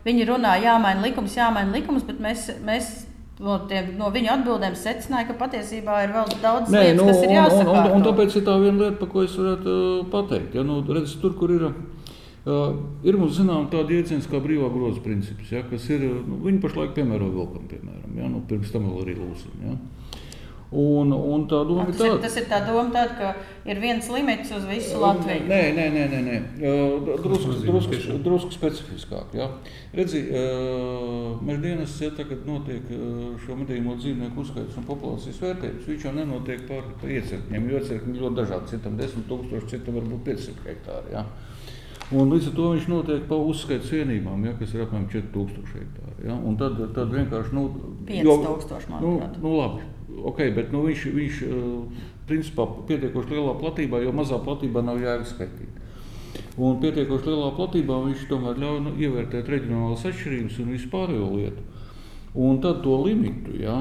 viņi runā, jāmaina likums, jāmaina likums, bet mēs, mēs no, tiem, no viņu atbildēm secinājām, ka patiesībā ir vēl daudz Nē, lietas, nu, kas ir un, un, un, un tāpēc ir tā viena lieta, par ko es varētu uh, pateikt. Ja, nu, redz, tur, kur ir, uh, ir mums zinām tāda jēdziens kā brīvā groza princips, ja, kas ir, uh, nu, viņi pašlaik piemēro vilkam, piemēram, ja, nu, pirms tam vēl arī lūsim. Ja. Un, un tā doma ir Tas ir, tāda. tas ir tā doma, tāda, ka ir viens limits uz visu Latviju. Nē, nē, nē, nē, nē. Uh, drusku, drusku, drusku specifiskāk. Ja. Redzi, uh, mēs dienas, ja tagad notiek uh, šo medījumu dzīvnieku uzskaits un populācijas vērtējums, viņš jau nenotiek par, par iecirkņiem, jo iecirkņi ļoti dažādi, citam 10 tūkstoši, citam varbūt 500 hektāri. Ja. Un līdz ar to viņš notiek pa uzskaitas vienībām, ja, kas ir apmēram 4000 hektāri. Ja. Un tad, tad vienkārši. Nu, 5000, nu, nu, labi, okay, bet nu, viņš, viņš uh, principā pietiekoši lielā platībā, jo mazā platībā nav jēga skaitīt. Un pietiekoši lielā platībā viņš tomēr ļauj nu, ievērtēt reģionālās atšķirības un vispārējo lietu. Un tad to limitu, ja,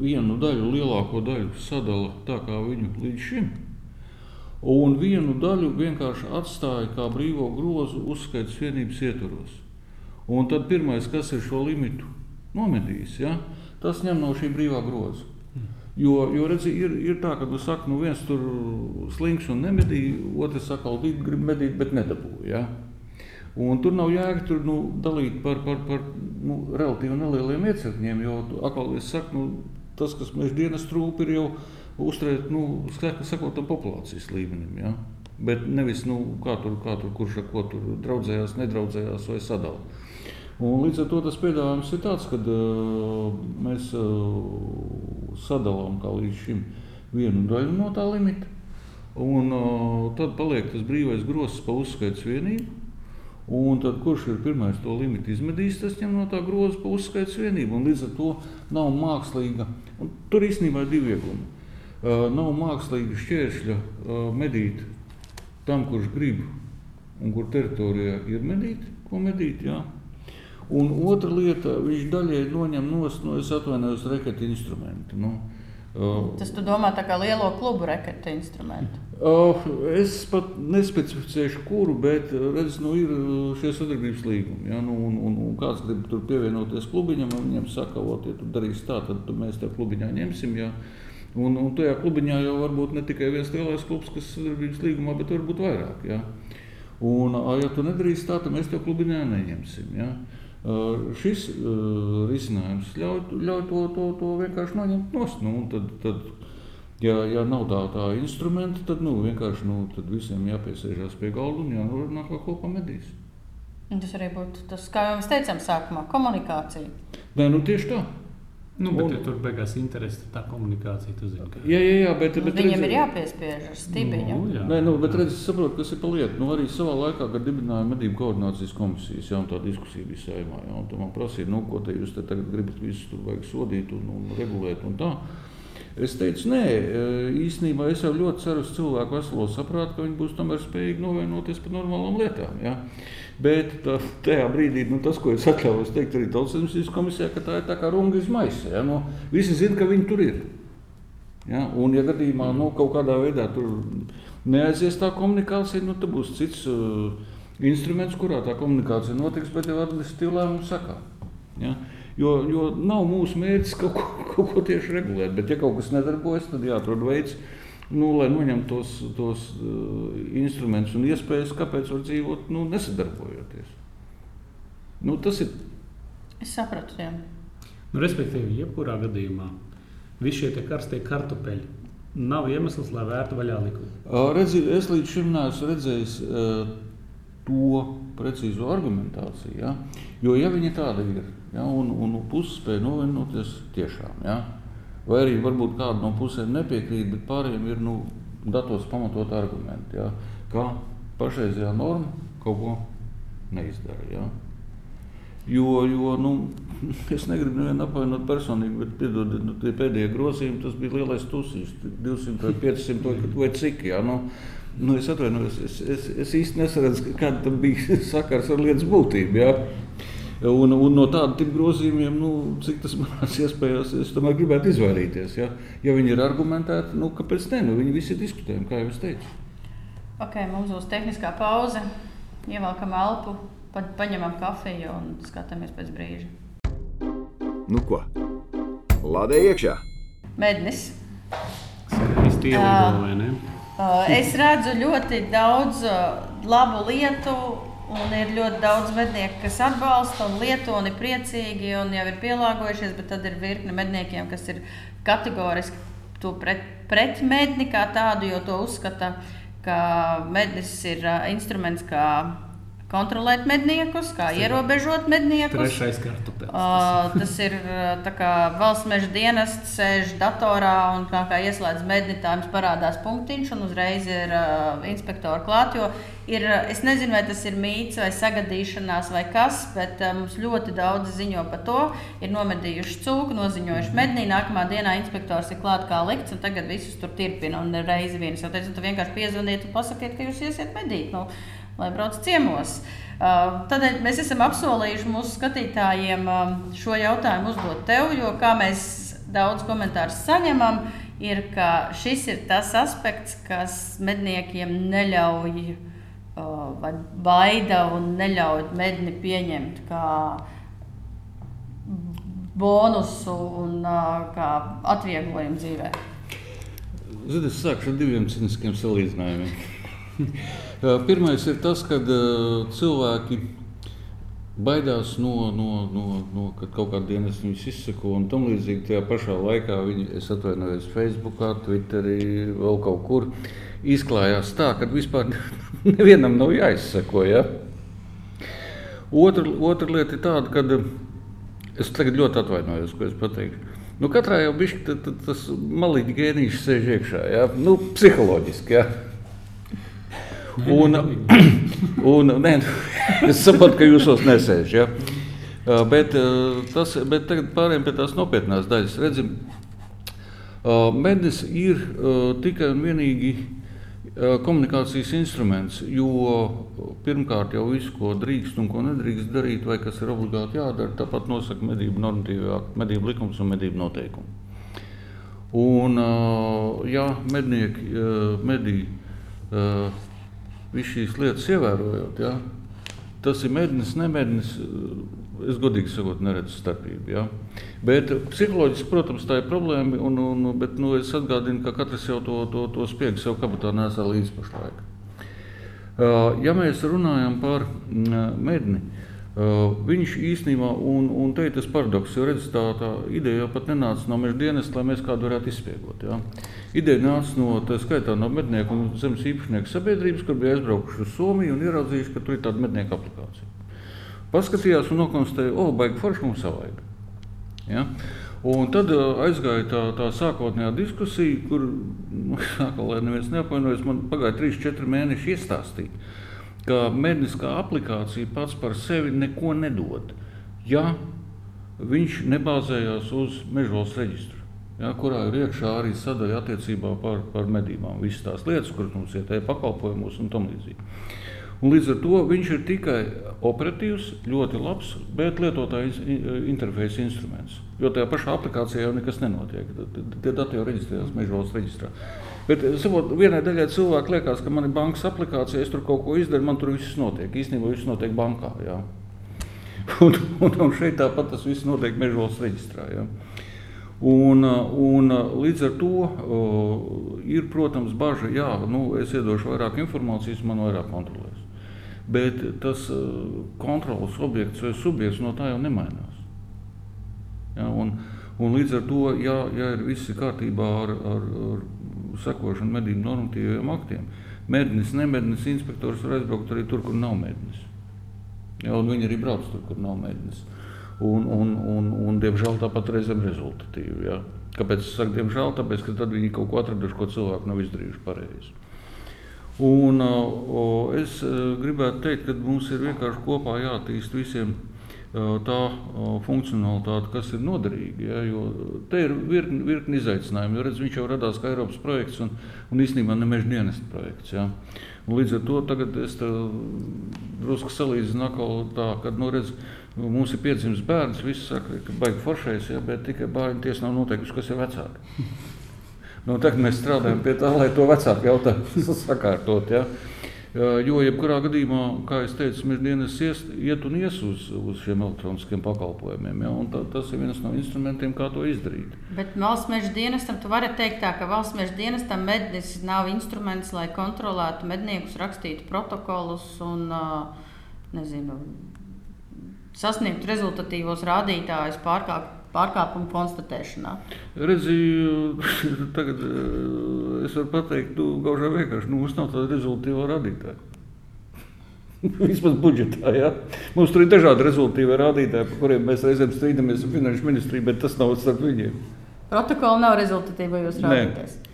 vienu daļu, lielāko daļu sadala tā, kā viņu līdz šim. Un vienu daļu vienkārši atstāja kā brīvo grozu uzskaits vienības ietvaros. Un tad pirmais, kas ir šo limitu nomedījis, ja, tas ņem no šī brīvā groza. Jo, jo redzi, ir, ir tā, ka nu, saka, nu viens tur slings un nemedīja, otrs atkal grib medīt, bet nedabūja. Ja? Un tur nav jēga tur, nu, dalīt par, par, par nu, relatīvi nelieliem iecirkņiem, jo tu atkal es saku, nu, tas, kas mēs dienas trūpi, ir jau uzturēt, nu, sakot, tam populācijas līmenim. Ja? Bet nevis, nu, kā tur, kā tur, kurš ar ko tur draudzējās, nedraudzējās vai sadalījās. Un līdz ar to tas piedāvājums ir tāds, ka uh, mēs uh, sadalām līdz šim vienu daļu no tā limita. Un, uh, tad paliek tas brīvais grozs pa uzskaitas vienību. Un tad, kurš ir pirmais to limitu izmedījis, tas ņem no tā groza pa uzskaitas vienību. Līdz ar to nav mākslīga. Tur īstenībā ir divi iegūmi. Uh, nav mākslīga šķēršļa uh, medīt tam, kurš grib un kur teritorijā ir medīt, ko medīt. Jā. Un otra lieta, viņš daļēji noņem no, es atvainojos, reketa instrumentu. Nu, Uh, Tas tu domā tā kā lielo klubu reketa instrumentu? Uh, es pat nespecificēšu, kuru, bet redz, nu, ir šie sadarbības līgumi. Ja? Nu, un, un, un kāds grib tur pievienoties klubiņam, un viņam saka, ot, ja tu darīsi tā, tad mēs te klubiņā ņemsim. Ja? Un, un tajā klubiņā jau var būt ne tikai viens lielais klubs, kas ir sadarbības līgumā, bet varbūt vairāk. Ja? Un, ja tu nedarīsi tā, tad mēs tev klubiņā neņemsim. Ja? Uh, šis uh, risinājums ļauj, ļauj to, to, to vienkārši noņemt no nu, tad, tad, ja, ja nav tā, tā instrumenta, tad nu, vienkārši nu, tad visiem jāpiesēžās pie galda un jānorunā, kā kopā medīs. Tas arī būtu tas, kā jau mēs teicām, sākumā komunikācija. Nē, nu tieši tā. Nu, bet, un, ja tur beigās interesi, tā komunikācija, tu zini, ka... Jā, jā, jā, bet... bet Viņam redzi, ir jāpiespiež ar stibiņu. Nu, jā. Nē, nu, bet redzi, saprotu, kas ir pa lietu. Nu, arī savā laikā, kad dibināja medību koordinācijas komisijas, jā, un tā diskusija bija saimā, jā, un tu man prasīja, nu, ko te jūs te tagad gribat visus tur vajag sodīt un, un regulēt un tā. Es teicu, nē, īstenībā es jau ļoti ceru uz cilvēku veselo saprātu, ka viņi būs tomēr spējīgi novienoties par normālām lietām. Ja? Bet tā, tajā brīdī nu, tas, ko es atļāvos teikt arī Tautsēmniecības komisijā, ka tā ir tā kā runga izmaisa. Ja? Nu, visi zina, ka viņi tur ir. Ja? Un, ja gadījumā nu, kaut kādā veidā tur neaizies tā komunikācija, nu, tad būs cits uh, instruments, kurā tā komunikācija notiks, bet jau administratīvi lēmumu sakā. Ja? Jo, jo nav mūsu mērķis kaut ko, kaut ko tieši regulēt, bet ja kaut kas nedarbojas, tad jāatrod veids, nu, lai noņemtu tos, tos uh, instrumentus un iespējas, kāpēc var dzīvot nu, nesadarbojoties. Nu, tas ir. Es sapratu, jā. Nu, respektīvi, jebkurā gadījumā visi šie karstie kartupeļi nav iemesls, lai vērtu vaļā likumu. Uh, redzi, es līdz šim neesmu redzējis uh, to precīzo argumentāciju. Ja? Jo, ja viņi tāda ir, ja, un, un puses spēja novienoties tiešām, ja? Vai arī varbūt kāda no pusēm nepiekrīt, bet pārējiem ir nu, datos pamatot argumenti, ja, ka pašreizējā norma kaut ko neizdara. Ja. Jo, jo nu, es negribu nevienu apvainot personīgi, bet piedodiet, nu, tie pēdējie grozījumi, tas bija lielais tusīs, 200 vai 500 vai cik. Ja, nu, nu, es atvainojos, es, es, es īsti nesaredzu, kāda bija sakars ar lietas būtību. Ja. Un, un no tādiem grozījumiem, nu, cik tas manās iespējās, es tomēr gribētu izvairīties. Ja, ja viņi ir argumentēti, nu, kāpēc ne? Nu, viņi visi ir diskutējami, kā jau es teicu. Ok, mums būs tehniskā pauze. Ievelkam elpu, pa, paņemam kafiju un skatāmies pēc brīža. Nu ko? Lādē iekšā! Mednis. Stīlīgo, vai ne? Es redzu ļoti daudz labu lietu, Un ir ļoti daudz mednieku, kas atbalsta un lieto un ir priecīgi un jau ir pielāgojušies, bet tad ir virkne medniekiem, kas ir kategoriski pret, pret medni kā tādu, jo to uzskata, ka mednis ir instruments, kā kontrolēt medniekus, kā tas ierobežot medniekus. Trešais kartupēlis. Uh, tas ir kā valsts meža dienests, sēž datorā un kā, kā ieslēdz medni, tā jums parādās punktiņš un uzreiz ir uh, inspektori klāt. Ir, es nezinu, vai tas ir mīts vai sagadīšanās vai kas, bet uh, mums ļoti daudz ziņo par to. Ir nomedījuši cūku, noziņojuši mednī, nākamā dienā inspektors ir klāt kā likts un tagad visus tur tirpina un reizi viens. Jau teicu, tu vienkārši piezvaniet un pasakiet, ka jūs iesiet medīt. Nu, lai brauc ciemos. Uh, Tādēļ mēs esam apsolījuši mūsu skatītājiem um, šo jautājumu uzdot tev, jo kā mēs daudz komentāru saņemam, ir, ka šis ir tas aspekts, kas medniekiem neļauj uh, vai baida un neļauj medni pieņemt kā bonusu un uh, kā atvieglojumu dzīvē. Ziniet, es sākšu ar diviem ciniskiem salīdzinājumiem. Pirmais ir tas, ka cilvēki baidās no, no, no, no kad kaut kāda dienas viņus izsako un tam līdzīgi. Tajā pašā laikā viņi, es atvainojos, Facebook, Twitterī, vēl kaut kur izklājās tā, ka vispār nevienam nav jāizsako. Ja? Otra, otra lieta ir tāda, ka es tagad ļoti atvainojos, ko es pateikšu. Nu, katrā jau bija tas malīgs gēnijs sēž iekšā, ja? nu, psiholoģiski. Ja? Un, un, nē, es saprotu, ka jūs tos nesēžat. Ja? Bet, tas, bet tagad pārējiem pie tās nopietnās daļas. Redzim, mednis ir tikai un vienīgi komunikācijas instruments, jo pirmkārt jau visu, ko drīkst un ko nedrīkst darīt, vai kas ir obligāti jādara, tāpat nosaka medību normatīvā, medību likums un medību noteikumi. Un, ja mednieki medī visu šīs lietas ievērojot, ja, tas ir mednis, nemednis. Es godīgi sakot, neredzu starpību. Ja. Bet psiholoģiski, protams, tā ir problēma. Un, un, bet, nu, es atgādinu, ka katrs jau to, to, to spiegu sev kabatā nesā līdzi pašlaik. Ja mēs runājam par mm, medni, Uh, viņš īstenībā, un, un te ir tas paradoks, jo redz, tā, tā ideja jau pat nenāca no meža dienas, lai mēs kādu varētu izspiegot. Ja? Ideja nāca no tā skaitā no mednieku un zemes īpašnieku sabiedrības, kur bija aizbraukuši uz Somiju un ieraudzījuši, ka tur ir tāda mednieku aplikācija. Paskatījās un nokonstatēja, o, baigi forši mums savaiga. Ja? Un tad uh, aizgāja tā, tā sākotnējā diskusija, kur, nu, sākā, lai neviens neapvainojas, man pagāja 3-4 mēneši iestāstīt ka medniskā aplikācija pats par sevi neko nedod, ja viņš nebāzējās uz mežos reģistru. Ja, kurā ir iekšā arī sadaļa attiecībā par, par medībām. Visas tās lietas, kuras mums ir tajā pakalpojumos un tam līdzīgi. Un līdz ar to viņš ir tikai operatīvs, ļoti labs, bet lietotāja interfeisa instruments. Jo tajā pašā aplikācijā jau nekas nenotiek. Tie dati jau reģistrējas mežos reģistrā. Bet savot, vienai daļai cilvēki liekas, ka man ir bankas aplikācija, es tur kaut ko izdaru, man tur viss notiek. Īstenībā viss notiek bankā. Jā. Un, un, un šeit tāpat tas viss notiek mežos reģistrā. Jā. Un, un līdz ar to uh, ir, protams, bažas, ka nu, es iedošu vairāk informācijas, man vairāk kontrolēs. Bet tas uh, kontrols objekts vai subjekts no tā jau nemainās. Ja, un, un līdz ar to, ja, ja ir viss kārtībā ar, ar, ar sekošanu medību normatīviem aktiem. Mednis, nemednis inspektors var aizbraukt arī tur, kur nav mednis. Ja, viņi arī brauc tur, kur nav mednis. Un, un, un, un diemžēl tāpat reizēm rezultatīvi. Ja. Kāpēc es saku diemžēl? Tāpēc, ka tad viņi kaut ko atraduši, ko cilvēki nav izdarījuši pareizi. Un, o, es gribētu teikt, ka mums ir vienkārši kopā jātīst visiem tā funkcionalitāte, kas ir noderīga. Ja, te ir virkni, virkni izaicinājumu. Redz, viņš jau radās kā Eiropas projekts un, un īstenībā ne meža dienesta projekts. Ja. Un līdz ar to tagad es drusku salīdzinu tā, ka nu, redz, mums ir piedzimis bērns. Visi saka, ka baigi foršais, ja, bet tikai bērni tiesa nav noteikusi, kas ir vecāki. Nu, tagad mēs strādājam pie tā, lai to vecāku jautājumu sakārtot. Ja. Jo, jebkurā gadījumā, kā jau teicu, mēs dienas ies, iet un ies uz, uz šiem elektroniskiem pakalpojumiem. Ja, tā, tas ir viens no instrumentiem, kā to izdarīt. Bet valsts meža dienestam, tu vari teikt, tā, ka valsts meža dienestam mednis nav instruments, lai kontrolētu medniekus, rakstītu protokolus un nezinu, sasniegtu rezultatīvos rādītājus pārkāpumu konstatēšanā? Redzīju, tagad es varu pateikt, nu, gaužā vienkārši nu, mums nav tāda rezultāta rādītāja. Vismaz budžetā. Ja? Mums tur ir dažādi rezultāti rādītāji, par kuriem mēs reizēm strīdamies ar finanšu ministriju, bet tas nav starp viņiem. Protokola nav rezultātīvos rādītājos.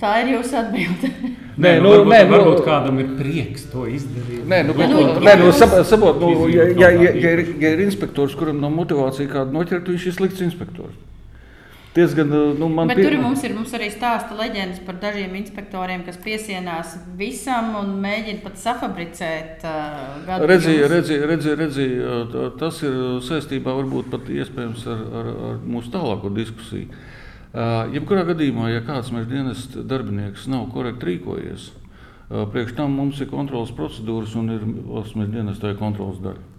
Tā ir jūsu atbilde. Nē, nu, varbūt, nē, nu, varbūt kādam ir prieks to izdarīt. Nē, nu, bet, nu, nē, nu, saprot, nu, ja, ja, ja, ja, ir, ja ir inspektors, kuram nav motivācija kādu noķert, viņš ir slikts inspektors. Diezgan, nu, Bet pie... tur mums ir mums arī stāsta leģendas par dažiem inspektoriem, kas piesienās visam un mēģina pat safabricēt uh, Redzēju, redzēju, redzēju, redzēju, tas ir saistībā varbūt pat iespējams ar, ar, ar mūsu tālāko diskusiju. Jebkurā gadījumā, ja kāds meža dienas darbinieks nav korekti rīkojies, priekš tam mums ir kontrolas procedūras un ir valsts dienas tā ir kontrolas daļa.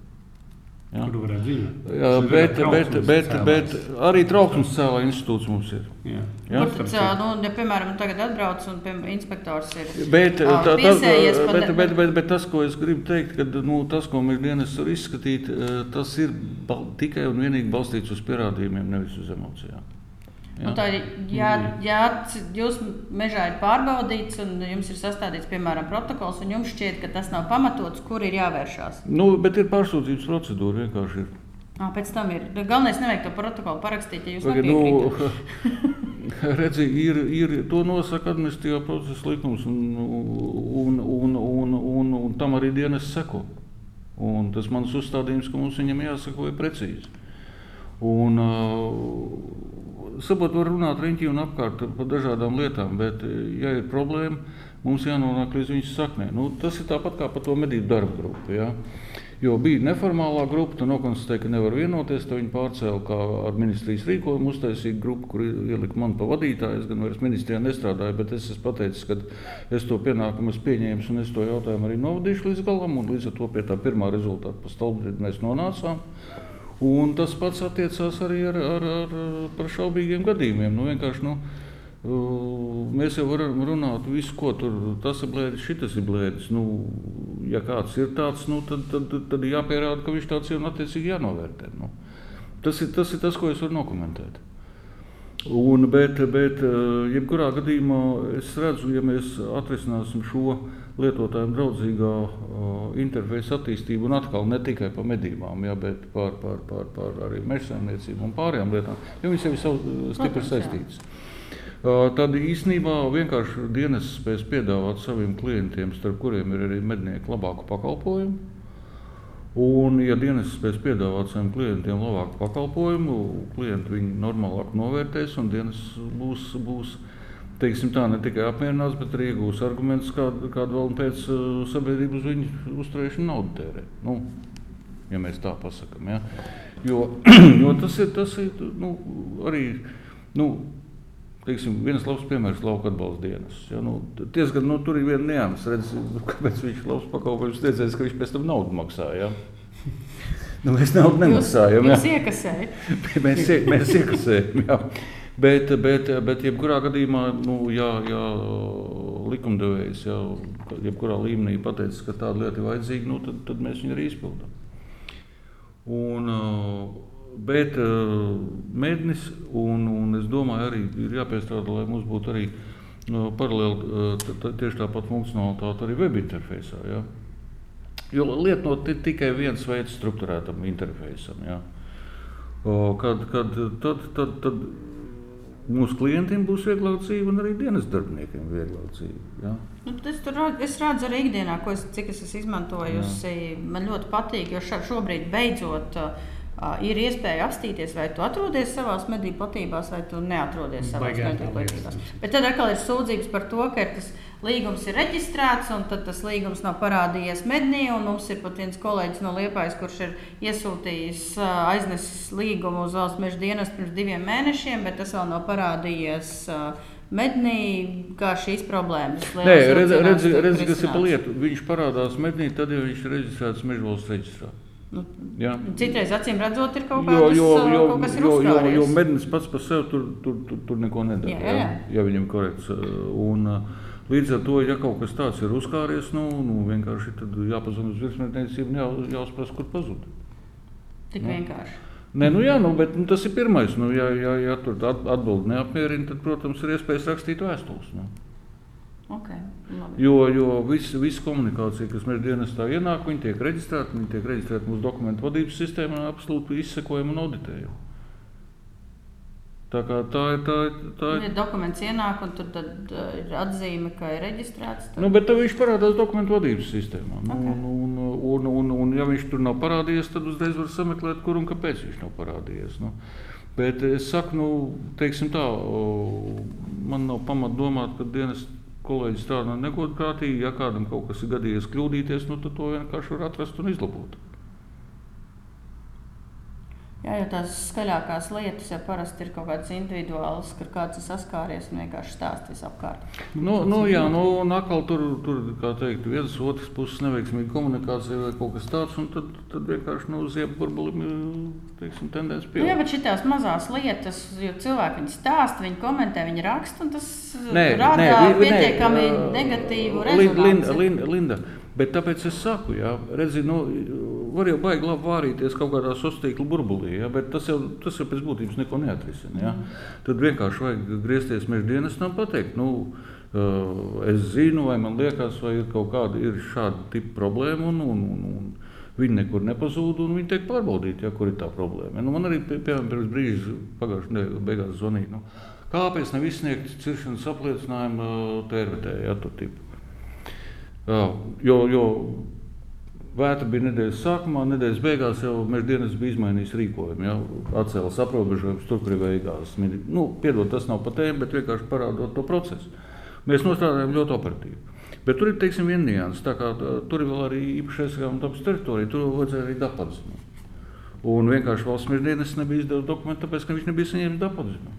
Ja? Kur varētu dzīvot? Jā, bet, bet, bet, bet arī trauksmes cēlā institūts mums ir. Jā. Ja? Kur tad, nu, ja, piemēram, tagad atbrauc un piemēram, inspektors ir Bet, tā, tā, bet, ne- bet, bet, bet tas, ko es gribu teikt, ka nu, tas, ko mēs dienas var izskatīt, tas ir tikai un vienīgi balstīts uz pierādījumiem, nevis uz emocijām. Nu, tā, ja, ja c- jūs mežā ir pārbaudīts un jums ir sastādīts, piemēram, protokols, un jums šķiet, ka tas nav pamatots, kur ir jāvēršās. Nu, bet ir pārsūdzības procedūra vienkārši. Ir. À, pēc tam ir. Galvenais nevajag to protokolu parakstīt, ja jūs Tagad, nepiekrītat. nu, redzi, ir, ir, to nosaka administratīvā procesa likums, un, un, un, un, un, un tam arī dienas seko. Un tas mans uzstādījums, ka mums viņam jāsako ir precīzi. Un, uh, saprot, var runāt riņķī un apkārt par dažādām lietām, bet, ja ir problēma, mums jānonāk līdz viņas saknē. Nu, tas ir tāpat kā par to medību darba grupu. Ja? Jo bija neformālā grupa, tu nokonstatēji, ka nevar vienoties. Tad viņi pārcēla kā ar ministrijas rīkojumu, uztaisīja grupu, kur ielika man pa vadītāju. Es gan vairs ministrijā nestrādāju, bet es esmu pateicis, ka es to pienākumu esmu pieņēmis un es to jautājumu arī novadīšu līdz galam. Līdz ar to pie tā pirmā rezultāta pa stolbrīdi mēs nonācām. Un tas pats attiecās arī ar, ar, ar, par šaubīgiem gadījumiem. Nu, nu, Mēs jau varam runāt, visu, ko tur tas ir blēdis, šis ir blēdis. Nu, ja kāds ir tāds, nu, tad, tad, tad jāpierāda, ka viņš tāds ir un attiecīgi jānovērtē. Nu. Tas, ir, tas ir tas, ko es varu dokumentēt. Un, bet, bet, eh, jebkurā gadījumā es redzu, ja mēs atrisināsim šo lietotājiem draudzīgā uh, interfeisa attīstību, un atkal ne tikai par medībām, ja, bet par, par, par, par arī meža saimniecību un pārējām lietām, jo viņas jau ir sav- stipri Protams, jā. saistītas. Tad īsnībā vienkārši dienas spēs piedāvāt saviem klientiem, starp kuriem ir arī mednieki, labāku pakalpojumu. Un, ja dienas spēs piedāvāt saviem klientiem labāku pakalpojumu, klienti viņu normālāk novērtēs un dienas būs, būs teiksim, tā, ne tikai apmierināts, bet arī iegūs argumentus, kādu, kādu vēl pēc uh, sabiedrības viņu uzturēšanu naudu tērē. Nu, ja mēs tā pasakām. Ja? Jo, jo tas ir, tas ir nu, arī. Nu, Teiksim, viens labs piemērs ir lauka atbalsta dienas. Ja, nu, Tiesa gan nu, tur ir viena nianses, redz, kāpēc viņš ir labs pakalpojums. Tiesais, ka viņš pēc tam naudu maksā. Ja? Nu, mēs naudu nemaksājam. Jūs ja. iekasējat. mēs, mēs iekasējam. Jā. Bet, bet, bet jebkurā gadījumā, nu, ja, ja likumdevējs jau jebkurā līmenī pateicis, ka tāda lieta ir vajadzīga, nu, tad, tad mēs viņu arī izpildām. Un, uh, bet uh, mednis, un, un es domāju, arī ir jāpiestrādā, lai mums būtu arī uh, paralēli uh, tieši tāpat funkcionalitāte arī web interfejsā. Ja? Jo lieta no ti- tikai viens veids struktūrētam interfejsam. Ja? Kad, kad, tad, tad, tad mūsu klientiem būs vieglāk dzīve, un arī dienas darbiniekiem vieglāk dzīve. Ja? Nu, es, tur, es redzu arī ikdienā, es, cik es esmu izmantojusi. Man ļoti patīk, jo šobrīd beidzot uh, ir iespēja apstīties, vai tu atrodies savā medību platībās, vai tu neatrodies savā medību platībās. Bet tad atkal ir sūdzības par to, ka tas līgums ir reģistrēts, un tas līgums nav parādījies mednī. Mums ir pat viens kolēģis no Liepājas, kurš ir iesūtījis, aiznesis līgumu uz valsts meža dienestu pirms diviem mēnešiem, bet tas vēl nav parādījies. Mednī, kā šīs problēmas Nē, lielās redz, redz, redz, kas ir pa lietu. Viņš parādās mednī, tad, ja viņš ir reģistrēts mežvalsts reģistrā. Nu, Ja? Citreiz, acīm redzot, ir kaut, Jo, kādas, jo, ā, jo, kaut kas jo, jo, jo mednis pats par sevi tur, tur, tur, tur neko nedara. Jā, jā, jā. Ja, viņam korekts. Un, līdz ar to, ja kaut kas tāds ir uzkāries, nu, nu vienkārši tad jāpazūd uz virsmētniecību un jā, jāuzprasa, kur pazūd. Tik Nu. vienkārši. Nē, nu jā, nu, bet nu, tas ir pirmais. Nu, ja, ja, ja tur at- atbildi neapmierina, tad, protams, ir iespējas rakstīt vēstules. Nu. Okay. Jo, jo visa vis komunikācija, kas mēs dienestā ienāk, viņi tiek reģistrēti, viņi tiek reģistrēti mūsu dokumentu vadības sistēmā absolūti izsekojami un auditējami. Tā, kā tā. Tā, tā ir Ja dokuments ienāk, un tur tad, uh, ir atzīme, ka ir reģistrēts. Tad... Nu, bet viņš parādās dokumentu vadības sistēmā. Nu, Ok. un, un, un, un, un, ja viņš tur nav parādījies, tad uzreiz var sameklēt, kur un kāpēc viņš nav parādījies. Nu. Bet es saku, nu, teiksim tā, man nav pamata domāt, ka dienas kolēģis strādā negodprātīgi. Ja kādam kaut kas ir gadījies kļūdīties, nu, tad to vienkārši var atrast un izlabot. Jā, jo tās skaļākās lietas jau parasti ir kaut kādas individuālas, kur kāds ir saskāries un vienkārši stāstīs apkārt. Nu, nu, jā, nu, un atkal tur, tur kā teikt, vienas otras puses neveiksmīga komunikācija vai kaut kas tāds, un tad, tad vienkārši nu, ziep burbulim, teiksim, tendence Nu, pieaug. jā, bet šīs mazās lietas, jo cilvēki viņu stāsta, viņi komentē, viņi raksta, un tas Nē, rada nē, vi- pietiekami nē, negatīvu Lin- Linda. Linda, Linda, bet tāpēc es saku, jā, redzi, nu, var jau baigi labi vārīties kaut kādā sociālā burbulī, jā, bet tas jau, tas jau pēc būtības neko neatrisina. Jā. Tad vienkārši vajag griezties meža dienestam un pateikt, nu, uh, es zinu, vai man liekas, vai ir kaut kāda ir šāda tipa problēma. Un, un, un, un, Viņi nekur nepazūd, un viņi tiek pārbaudīti, ja, kur ir tā problēma. Nu, man arī pie- piemēram pirms brīža pagājušajā nedēļā beigās zvanīja. Nu, kāpēc nav izsniegts ciršanas apliecinājumu tērvetē, ja tur tipu? Jā, jo, jo vētra bija nedēļas sākumā, nedēļas beigās jau meža dienas bija izmainījis rīkojumu. Jau atcēlās aprobežojumus tur, kur beigās. Nu, piedod, tas nav pa tēmu, bet vienkārši parādot to procesu. Mēs nostrādājam ļoti operatīvi. Bet tur ir teiksim, viena nianses. Kā tur ir vēl arī īpašais dabas teritorija, tur vajadzēja arī dapadziņu. Un vienkārši valsts meža dienas nebija izdevusi dokumentu, tāpēc, ka viņš nebija saņēmis dapadziņu.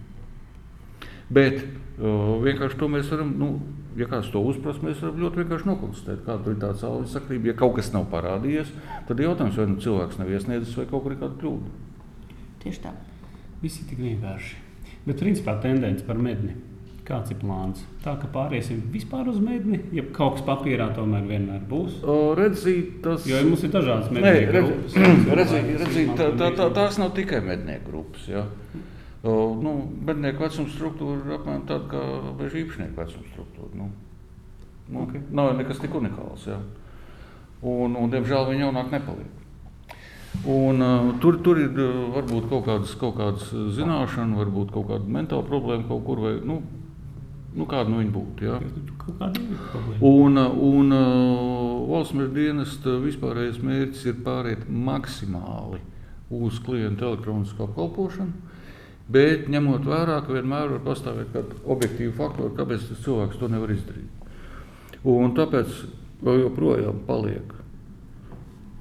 Bet uh, vienkārši to mēs varam, nu, ja kāds to uzprasa, mēs varam ļoti vienkārši nokonstatēt, kāda ir tā caurvīja sakrība. Ja kaut kas nav parādījies, tad jautājums, vai nu cilvēks nav iesniedzis vai kaut kur ir kāda kļūda. Tieši tā. Viss ir tik vienkārši. Bet principā tendence par medni. Kāds ir plāns? Tā kā pāriesim vispār uz medni, ja kaut kas papīrā tomēr vienmēr būs. O, redzīt, tas... Jo mums ir dažādas Nē, mednieku redz, grupas. redzīt, redzīt, tā, tā, tā, tās nav tikai mednieku grupas. Ja. O, nu, mednieku vecuma struktūra ir apmēram tāda kā meža īpašnieku vecuma struktūra. Nu, nu, okay. Nav nekas tik unikāls. Ja. Un, un, diemžēl viņi jaunāk nepaliek. Un, uh, tur, tur ir uh, varbūt kaut kādas, kaut kādas zināšanas, varbūt kaut kāda mentāla problēma kaut kur. Vai, nu, nu, kāda nu viņa būtu? Ja? Un, un uh, valsts meža dienesta vispārējais mērķis ir pāriet maksimāli uz klienta elektronisko apkalpošanu, bet ņemot vērā, ka vienmēr var pastāvēt kādi objektīvi faktori, kāpēc tas cilvēks to nevar izdarīt. Un tāpēc joprojām paliek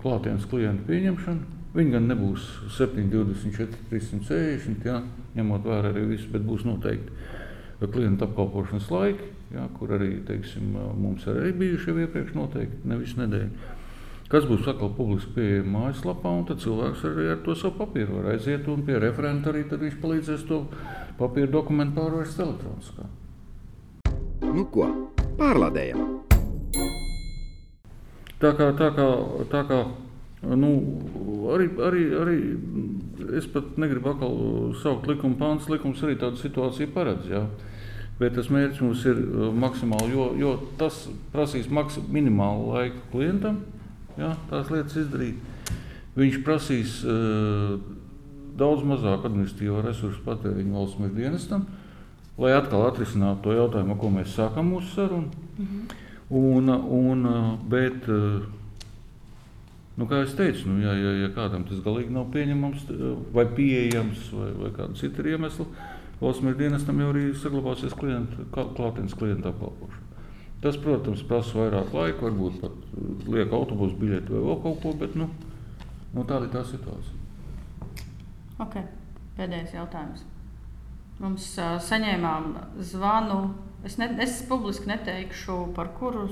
klātienes klienta pieņemšana. Viņi gan nebūs 7, 24, 360, ja, ņemot vērā arī visu, bet būs noteikti klienta apkalpošanas laiki, ja, kur arī teiksim, mums arī bijuši jau iepriekš noteikti, ne visu nedēļu. Kas būs atkal publiski pieejama mājaslapā, un tad cilvēks arī ar to savu papīru var aiziet, un pie referenta arī viņš palīdzēs to papīra dokumentu pārvērst elektroniskā. Nu ko, pārlādējam! Tā kā, tā kā, tā kā nu, arī, arī, arī es pat negribu atkal saukt likuma pāns, likums arī tādu situāciju paredz. Jā. Bet tas mērķis mums ir uh, maksimāli, jo, jo tas prasīs maksim, minimālu laiku klientam, jā, tās lietas izdarīt. Viņš prasīs uh, daudz mazāk administratīvo resursu patēriņu valsts meža dienestam, lai atkal atrisinātu to jautājumu, ar ko mēs sākam mūsu sarunu. Mm -hmm. Un, un, bet, nu, kā jau teicu, nu, ja, ja, ja kādam tas galīgi nav pieņemams vai pieejams, vai, vai kāda cita iemesla, valsts meža dienestam jau arī saglabāsies klienta, klātienes klienta apkalpošana. Tas, protams, prasa vairāk laika, varbūt pat lieka autobusu biļeti vai vēl kaut ko, bet nu, nu, tāda ir tā situācija. Okay. Pēdējais jautājums. Mums uh, saņēmām zvanu. Es, ne, es publiski neteikšu, par kuru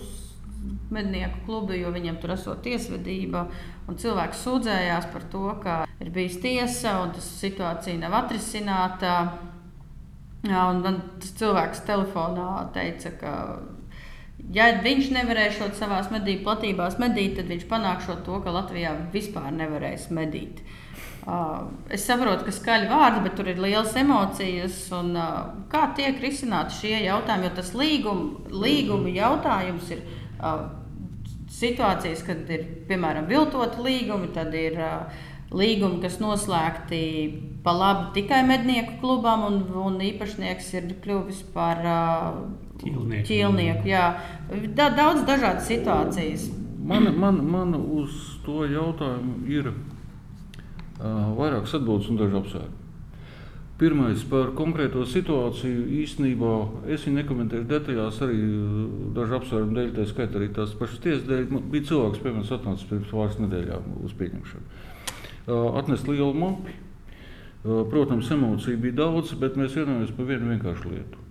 mednieku klubu, jo viņiem tur esot tiesvedība. Cilvēks sūdzējās par to, ka ir bijis tiesa un tas situācija nav atrisināta. Jā, man tas cilvēks telefonā teica, ka ja viņš nevarēšot savā medību platībās medīt, tad viņš panākšot to, ka Latvijā vispār nevarēs medīt. Uh, es saprotu, ka skaļi vārdi, bet tur ir liels emocijas. Un, uh, kā tiek risināti šie jautājumi? Jo tas līguma, līguma jautājums ir uh, situācijas, kad ir piemēram viltoti līgumi, tad ir līgumi, kas noslēgti pa labi tikai mednieku klubam, un, un īpašnieks ir kļuvis par uh, ķīlnieku. ķīlnieku jā. Da, daudz dažādas situācijas. Man, man, man uz to jautājumu ir uh, vairākas atbildes un daži apsvērumi. Pirmais par konkrēto situāciju īstenībā es viņu nekomentēšu detaļās, arī dažu apsvērumu dēļ, tā skaitā arī tās pašas tiesas dēļ. Bija cilvēks, piemēram, atnācis pirms pāris nedēļām uz pieņemšanu. Uh, atnest lielu mapu, Protams, emociju bija daudz, bet mēs vienojamies par vienu vienkāršu lietu.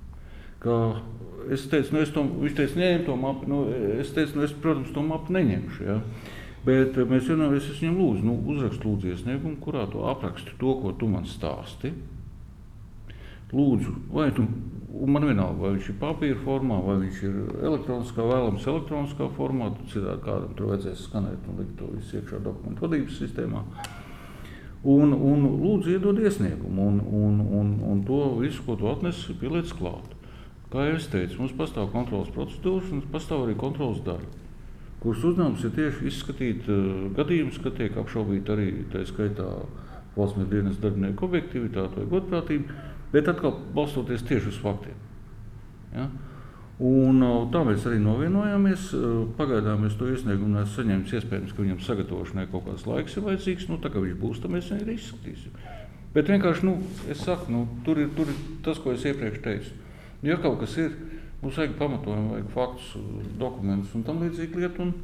Kā es teicu, nu, es to, viņš teica, ņem to mapu. Nu, es teicu, nu, es, protams, to mapu neņemšu. Ja? Bet mēs vienojamies, es viņam lūdzu, nu, uzrakstu lūdzu iesniegumu, kurā tu apraksti to, ko tu man stāsti. Lūdzu, vai tu, man vienalga, vai viņš ir papīra formā, vai viņš ir elektroniskā, vēlams elektroniskā formā, tad citādi kādam tur vajadzēs skanēt un likt to visu iekšā dokumentu vadības sistēmā. Un, un lūdzu, iedod iesniegumu, un, un, un, un to visu, ko tu atnesi, pieliec klāt. Kā jau es teicu, mums pastāv kontrolas procedūras, un pastāv arī kontrolas daļa, kuras uzdevums ir tieši izskatīt uh, gadījumus, kad tiek apšaubīta arī tā skaitā valsts dienas darbinieku objektivitāte vai godprātība, bet atkal balstoties tieši uz faktiem. Ja? Un, tā mēs arī novienojāmies. Pagaidām mēs to iesniegumu neesam saņēmuši. Iespējams, ka viņam sagatavošanai kaut kāds laiks ir vajadzīgs. Nu, tā kā viņš būs, tad mēs viņu arī izskatīsim. Bet vienkārši, nu, es saku, nu, tur, ir, tur ir tas, ko es iepriekš teicu. Ja kaut kas ir, mums vajag pamatojumu, vajag faktus, dokumentus un tam līdzīgi lietu. Un,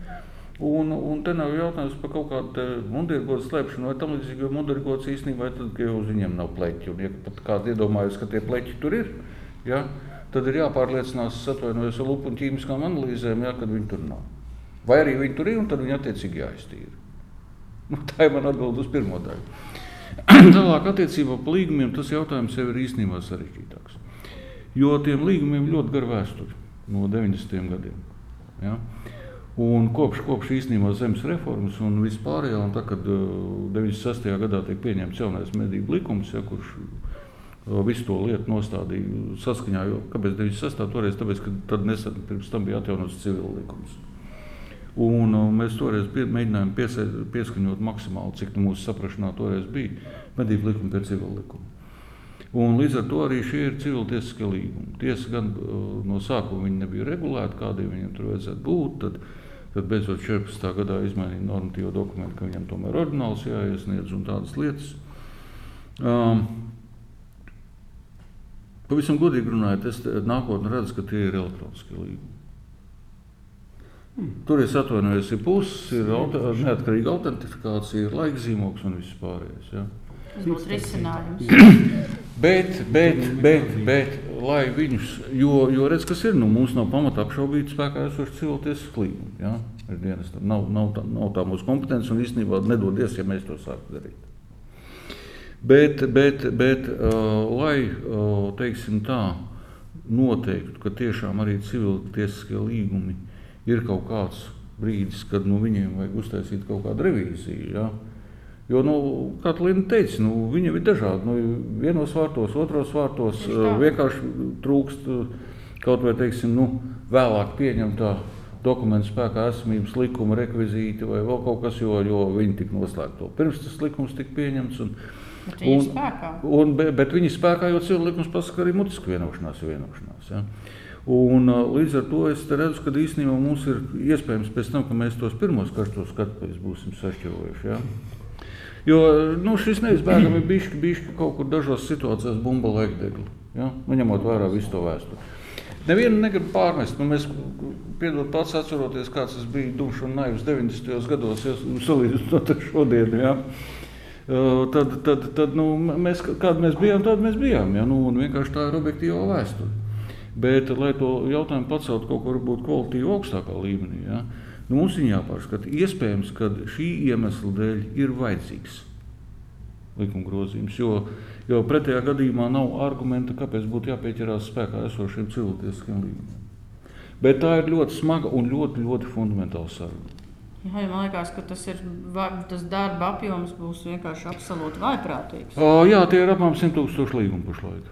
un, un te nav jautājums par kaut kādu mundurgodu slēpšanu vai tam līdzīgi, jo mundurgods īstenībā ir tad, ka jau uz viņiem nav pleķi. Un, ja pat kāds iedomājas, ka tie pleķi tur ir, ja, tad ir jāpārliecinās, atvainojos ar lupu un ķīmiskām analīzēm, ja, kad viņi tur nav. Vai arī viņi tur ir, un tad viņi attiecīgi jāiztīra. Nu, tā ir mana atbilde uz pirmo daļu. Tālāk, attiecībā par līgumiem, tas jautājums jau ir īstenībā sarežģītāks. Jo tiem līgumiem ļoti gara vēsture no 90. gadiem. Ja? Un kopš, kopš īstenībā zemes reformas un vispārējā, un tā, kad uh, 96. gadā tiek pieņemts jaunais medību likums, ja, kurš visu to lietu nostādīja saskaņā. Jo, kāpēc 96. toreiz? Tāpēc, ka tad nesen pirms tam bija atjaunots civil likums. Un, mēs toreiz pie, mēģinājām piesa, pieskaņot maksimāli, cik mūsu saprāšanā toreiz bija medību likuma pie civil likuma. Un līdz ar to arī šie ir civiltiesiskie līgumi. Tiesa gan no sākuma nebija regulēti, kādiem viņiem tur vajadzētu būt. Tad, tad beidzot 14. gadā izmainīja normatīvo dokumentu, ka viņam tomēr oriģināls jāiesniedz un tādas lietas. Um, Pavisam godīgi runājot, es nākotnē redzu, ka tie ir elektroniskie līgumi. Hmm. Tur es atvainojos, ir puses, ir auto, neatkarīga autentifikācija, ir laika zīmogs un viss pārējais. Ja. Tas būs risinājums. bet, bet, bet, bet, lai viņus, jo, jo redz, kas ir, nu, mums nav pamata apšaubīt spēkā esošu civiltiesisku līgumu. Ja? Nav, nav, tā, nav tā mūsu kompetence un īstenībā nedodies, ja mēs to sāktu darīt. Bet, bet, bet uh, lai uh, teiksim, tā, noteiktu, ka tiešām arī civiltiesiskie līgumi ir kaut kāds brīdis, kad nu, viņiem vajag uztaisīt kaut kādu revīziju. Ja? Jo, nu, kā Līna teica, nu, viņi ir dažādi. Nu, vienos vārtos, otros vārtos uh, vienkārši trūkst kaut vai teiksim, nu, vēlāk pieņemtā dokumentu spēkā esamības likuma rekvizīti vai vēl kaut kas, jo, jo viņi tika noslēgti pirms tas likums tika pieņemts. Un, Bet viņi ir spēkā. Un, bet, viņi spēkā, jo cilvēku likums pasaka, ka arī mutiska vienošanās vienošanās. Ja? Un, līdz ar to es redzu, ka īstenībā mums ir iespējams pēc tam, kad mēs tos pirmos karstos skatuves būsim sašķirojuši. Ja? Jo nu, šis neizbēgami ir bijis, bijis kaut kur dažās situācijās bumba laikdegli, ja? nu, ņemot vērā visu to vēsturi. Nevienu negribu pārmest. Nu, mēs, piedod, pats atceroties, kāds tas bija dumšs un naivs 90. gados, ja, salīdzinot ar šodienu. Ja? Tad, tad, tad nu, mēs, kādi mēs bijām, tādi mēs bijām. Ja? Nu, vienkārši tā ir objektīva vēsture. Bet, lai to jautājumu paceltu kaut kur kvalitīvi augstākā līmenī, ja? nu, mums ir jāpārskata. Iespējams, ka šī iemesla dēļ ir vajadzīgs likuma grozījums, jo, jo pretējā gadījumā nav argumenta, kāpēc būtu jāpieķerās spēkā esošiem cilvēciskiem līgumiem. Bet tā ir ļoti smaga un ļoti, ļoti fundamentāla saruna. Jā, ja man liekas, ka tas, ir, tas darba apjoms būs vienkārši absolūti vaiprātīgs. O, jā, tie ir apmēram 100 tūkstoši līgumu pašlaik.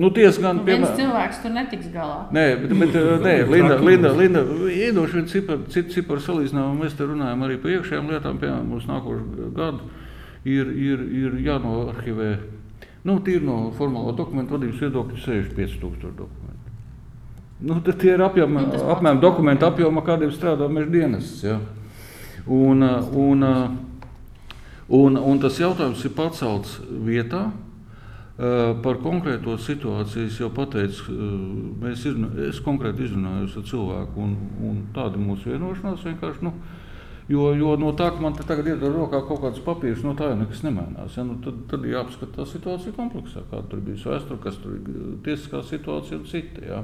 Nu, tiesa gan, nu, piemēram, cilvēks tur netiks galā. Nē, bet, bet nē, Linda, Linda, Linda iedošu vienu ciparu, citu ciparu salīdzinājumu. Mēs te runājam arī par iekšējām lietām, piemēram, mums nākošu gadu ir, ir, ir jānoarhivē, nu, tīri no formālo dokumentu vadības viedokļa 65 tūkstoši dokumentu. Nu, tie ir apjām, nu, apmēram dokumentu apjoma, kādiem strādā meža dienests. Ja? Un, un, un, un tas jautājums ir pacelts vietā. Par konkrēto situāciju jau pateicu, mēs izrunā, es konkrēti izrunājos ar cilvēku, un, un tāda mūsu vienošanās vienkārši. Nu, Jo, jo no tā, ka man te tagad ir rokā kaut kāds papīrs, no tā jau nekas nemainās. Ja? Nu, tad, tad jāapskata tā situācija kompleksā, kāda tur bija vēsture, kas tur ir tiesiskā situācija un cita. Ja?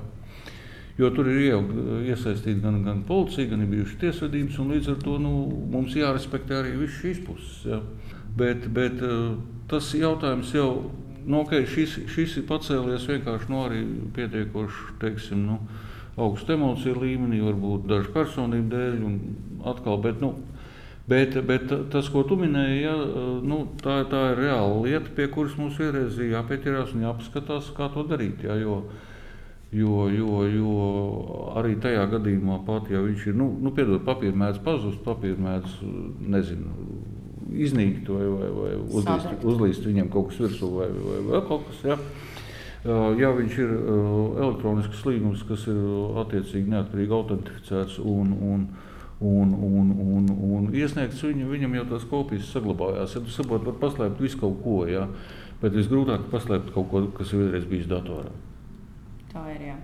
Jo tur ir jau iesaistīta gan, gan policija, gan ir bijušas tiesvedības, un līdz ar to nu, mums jārespektē arī visas šīs puses. Ja? Bet, bet tas jautājums jau nu, okay, šis, šis ir pacēlies vienkārši nu, pietiekoši, teiksim, nu, augstu emociju līmenī, varbūt dažu personību dēļ. Atkal, bet, nu, bet, bet tas, ko tu minēji, ja, nu, tā, tā ir reāla lieta, pie kuras mums vienreiz jāpieķerās un jāpaskatās, kā to darīt. Ja, jo, Jo, jo, jo arī tajā gadījumā, pat ja viņš ir, nu, nu piedod, papīra mēdz pazust, papīra mēdz, nezinu, iznīkt vai, vai, vai uzlīst, uzlīst viņam kaut kas virsū vai, vai, vai kaut kas. Ja. Ja viņš ir elektronisks līgums, kas ir attiecīgi neatkarīgi autentificēts un, un, un, un, un, un iesniegts, viņu, viņam jau tās kopijas saglabājās. Ja tu saproti, var paslēpt visu kaut ko, ja? bet visgrūtāk paslēpt kaut ko, kas ir vienreiz bijis datorā. Tā ir. Jā.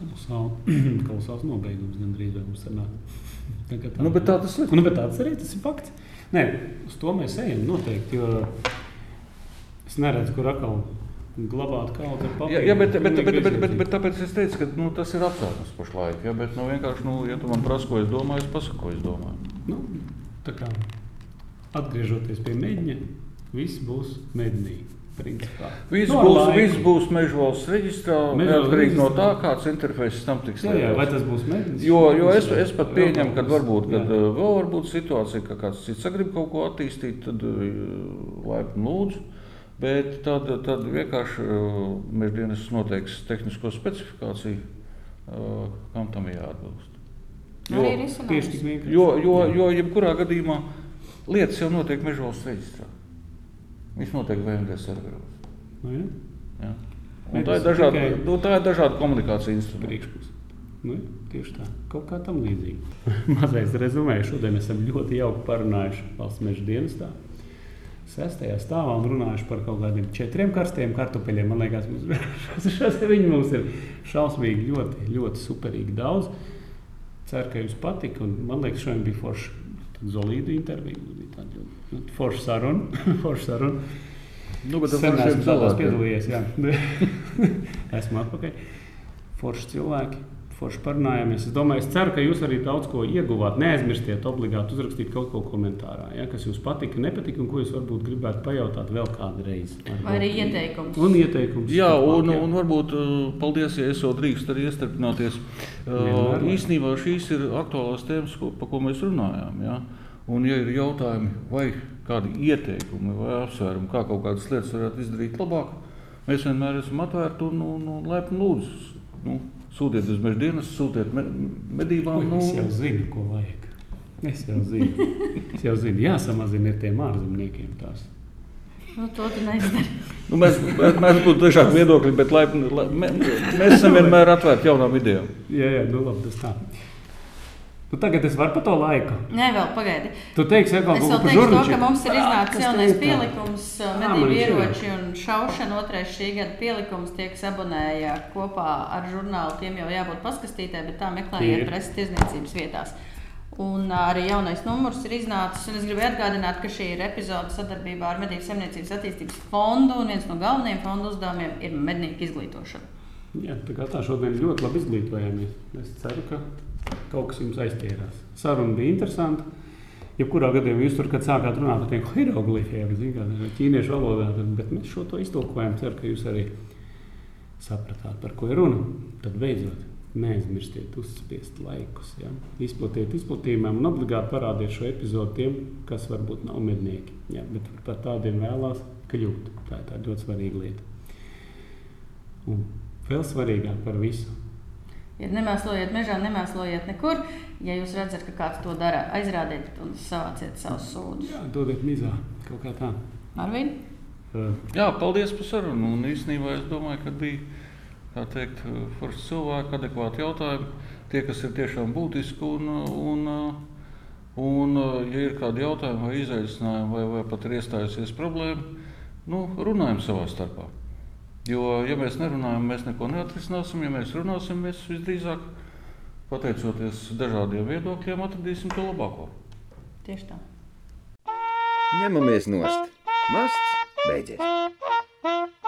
Kolosāls nobeigums gandrīz vai mums sanāk. Tā, nu, bet tā tas ir. Nu, bet tāds arī tas ir fakts. Nē, uz to mēs ejam noteikti, jo es neredzu, kur atkal glabāt kaut kādu papīru. Jā, jā bet, bet, bet, bet, bet, bet tāpēc es teicu, ka nu, tas ir apsvērums pašlaik. Ja, bet, nu, vienkārši, nu, ja tu man prasa, ko es domāju, es pasaku, ko es domāju. Nu, tā kā atgriežoties pie mēģņa, viss būs mēģinīgi. Viss no, būs, viss būs meža valsts reģistrā, neatkarīgi no tā, kāds interfejs tam tiks jā, jā, vai tas būs mēģinājums. Jo, jo es, es pat pieņemu, ka varbūt, kad jā. vēl var būt situācija, ka kāds cits grib kaut ko attīstīt, tad laipni lūdzu. Bet tad, tad vienkārši uh, mēs dienas noteiks tehnisko specifikāciju, kam tam jāatbilst. Jo, tieši tik vienkārši. Jo, jo, jo jebkurā gadījumā lietas jau notiek mežos reģistrā. Viņš notiek VMD serveros. Nu, jā. Jā. Un tā ir dažāda, tikai... nu, tā ir dažāda komunikācija instrumenti. Nu, tieši tā, kaut kā tam līdzīga. Mazais rezumē, šodien esam ļoti jauki parunājuši valsts meža dienestā sestajā stāvā un runājuši par kaut kādiem četriem karstiem kartupeļiem. Man liekas, mums, viņi mums ir šausmīgi, ļoti, ļoti superīgi daudz. Ceru, ka jums patika. Un, man liekas, šodien bija forša Zolīda intervija. Bija tāda ļoti forša saruna. forša saruna. Nu, bet Sen esmu tādās piedalījies, jā. esmu atpakaļ. Forši cilvēki forši parunājāmies. Es domāju, es ceru, ka jūs arī daudz ko ieguvāt. Neaizmirstiet obligāti uzrakstīt kaut ko komentārā, ja, kas jums patika, nepatika, un ko jūs varbūt gribētu pajautāt vēl kādu reizi. Vai arī ieteikums. Un ieteikums. Jā, un, un varbūt uh, paldies, ja es vēl drīkst arī iestrpināties. Uh, īsnībā šīs ir aktuālās tēmas, ko, pa ko mēs runājām. Ja? Un, ja ir jautājumi vai kādi ieteikumi vai apsvērumi, kā kaut kādas lietas varētu izdarīt labāk, mēs vienmēr esam atvērti un, un, un laipni lūdzu. Nu, Sūtiet uz meža dienas, sūtiet me, medībām. Nu... Es jau zinu, ko vajag. Es jau zinu. es jau zinu, jāsamazina tiem ārzemniekiem tās. Nu, nu, mēs, mēs būtu dažādi viedokļi, bet lai, lai, mē, mēs esam vienmēr atvērti jaunām idejām. Jā, jā, nu labi, tas tā. Nu, tagad es varu par to laiku. Nē, vēl pagaidi. Tu teiksi, ja, es vēl teikšu to, ka mums ir iznācis jaunais pielikums, medību ieroči un šaušana. Otrais šī gada pielikums tiek sabonēja kopā ar žurnālu. Tiem jau jābūt paskastītē, bet tā meklējiet preses tirzniecības vietās. Un arī jaunais numurs ir iznācis. Es gribēju atgādināt, ka šī ir epizode sadarbībā ar Medību Savienības attīstības fondu. Viens no galvenajiem fondu uzdevumiem ir mednieku izglītošana. Jā, tā kā tā šodien ļoti labi izglītojāmies. Es ceru, ka kaut kas jums aizķērās. Saruna bija interesanta. Jebkurā gadījumā jūs tur, kad sākāt runāt par tiem hieroglifiem, zināt, ķīniešu valodā, tad, bet mēs šo to iztulkojam. Ceru, ka jūs arī sapratāt, par ko ir runa. Tad beidzot, neaizmirstiet uzspiest laikus. Ja? Izplatiet izplatījumiem un obligāti parādiet šo epizodu tiem, kas varbūt nav mednieki. Ja? Bet par tādiem vēlās kļūt. Tā ir tā ļoti svarīga lieta. Un vēl svarīgāk par visu Ja nemēslojiet mežā, nemēslojiet nekur. Ja jūs redzat, ka kāds to dara, aizrādiet un savāciet savus sūdzības. Jā, dodiet mizā kaut kā tā. Arvīn? Uh. Jā, paldies par sarunu. Un īstenībā es domāju, ka bija tā teikt, forši cilvēki, adekvāti jautājumi. Tie, kas ir tiešām būtiski un, un, un ja ir kādi jautājumi vai izaicinājumi vai, vai pat ir iestājusies problēma, nu, runājam savā starpā. Jo, ja mēs nerunājam, mēs neko neatrisināsim. Ja mēs runāsim, mēs visdrīzāk, pateicoties dažādiem viedokļiem, atradīsim to labāko. Tieši tā. Ņemamies nost. Masts beidzies.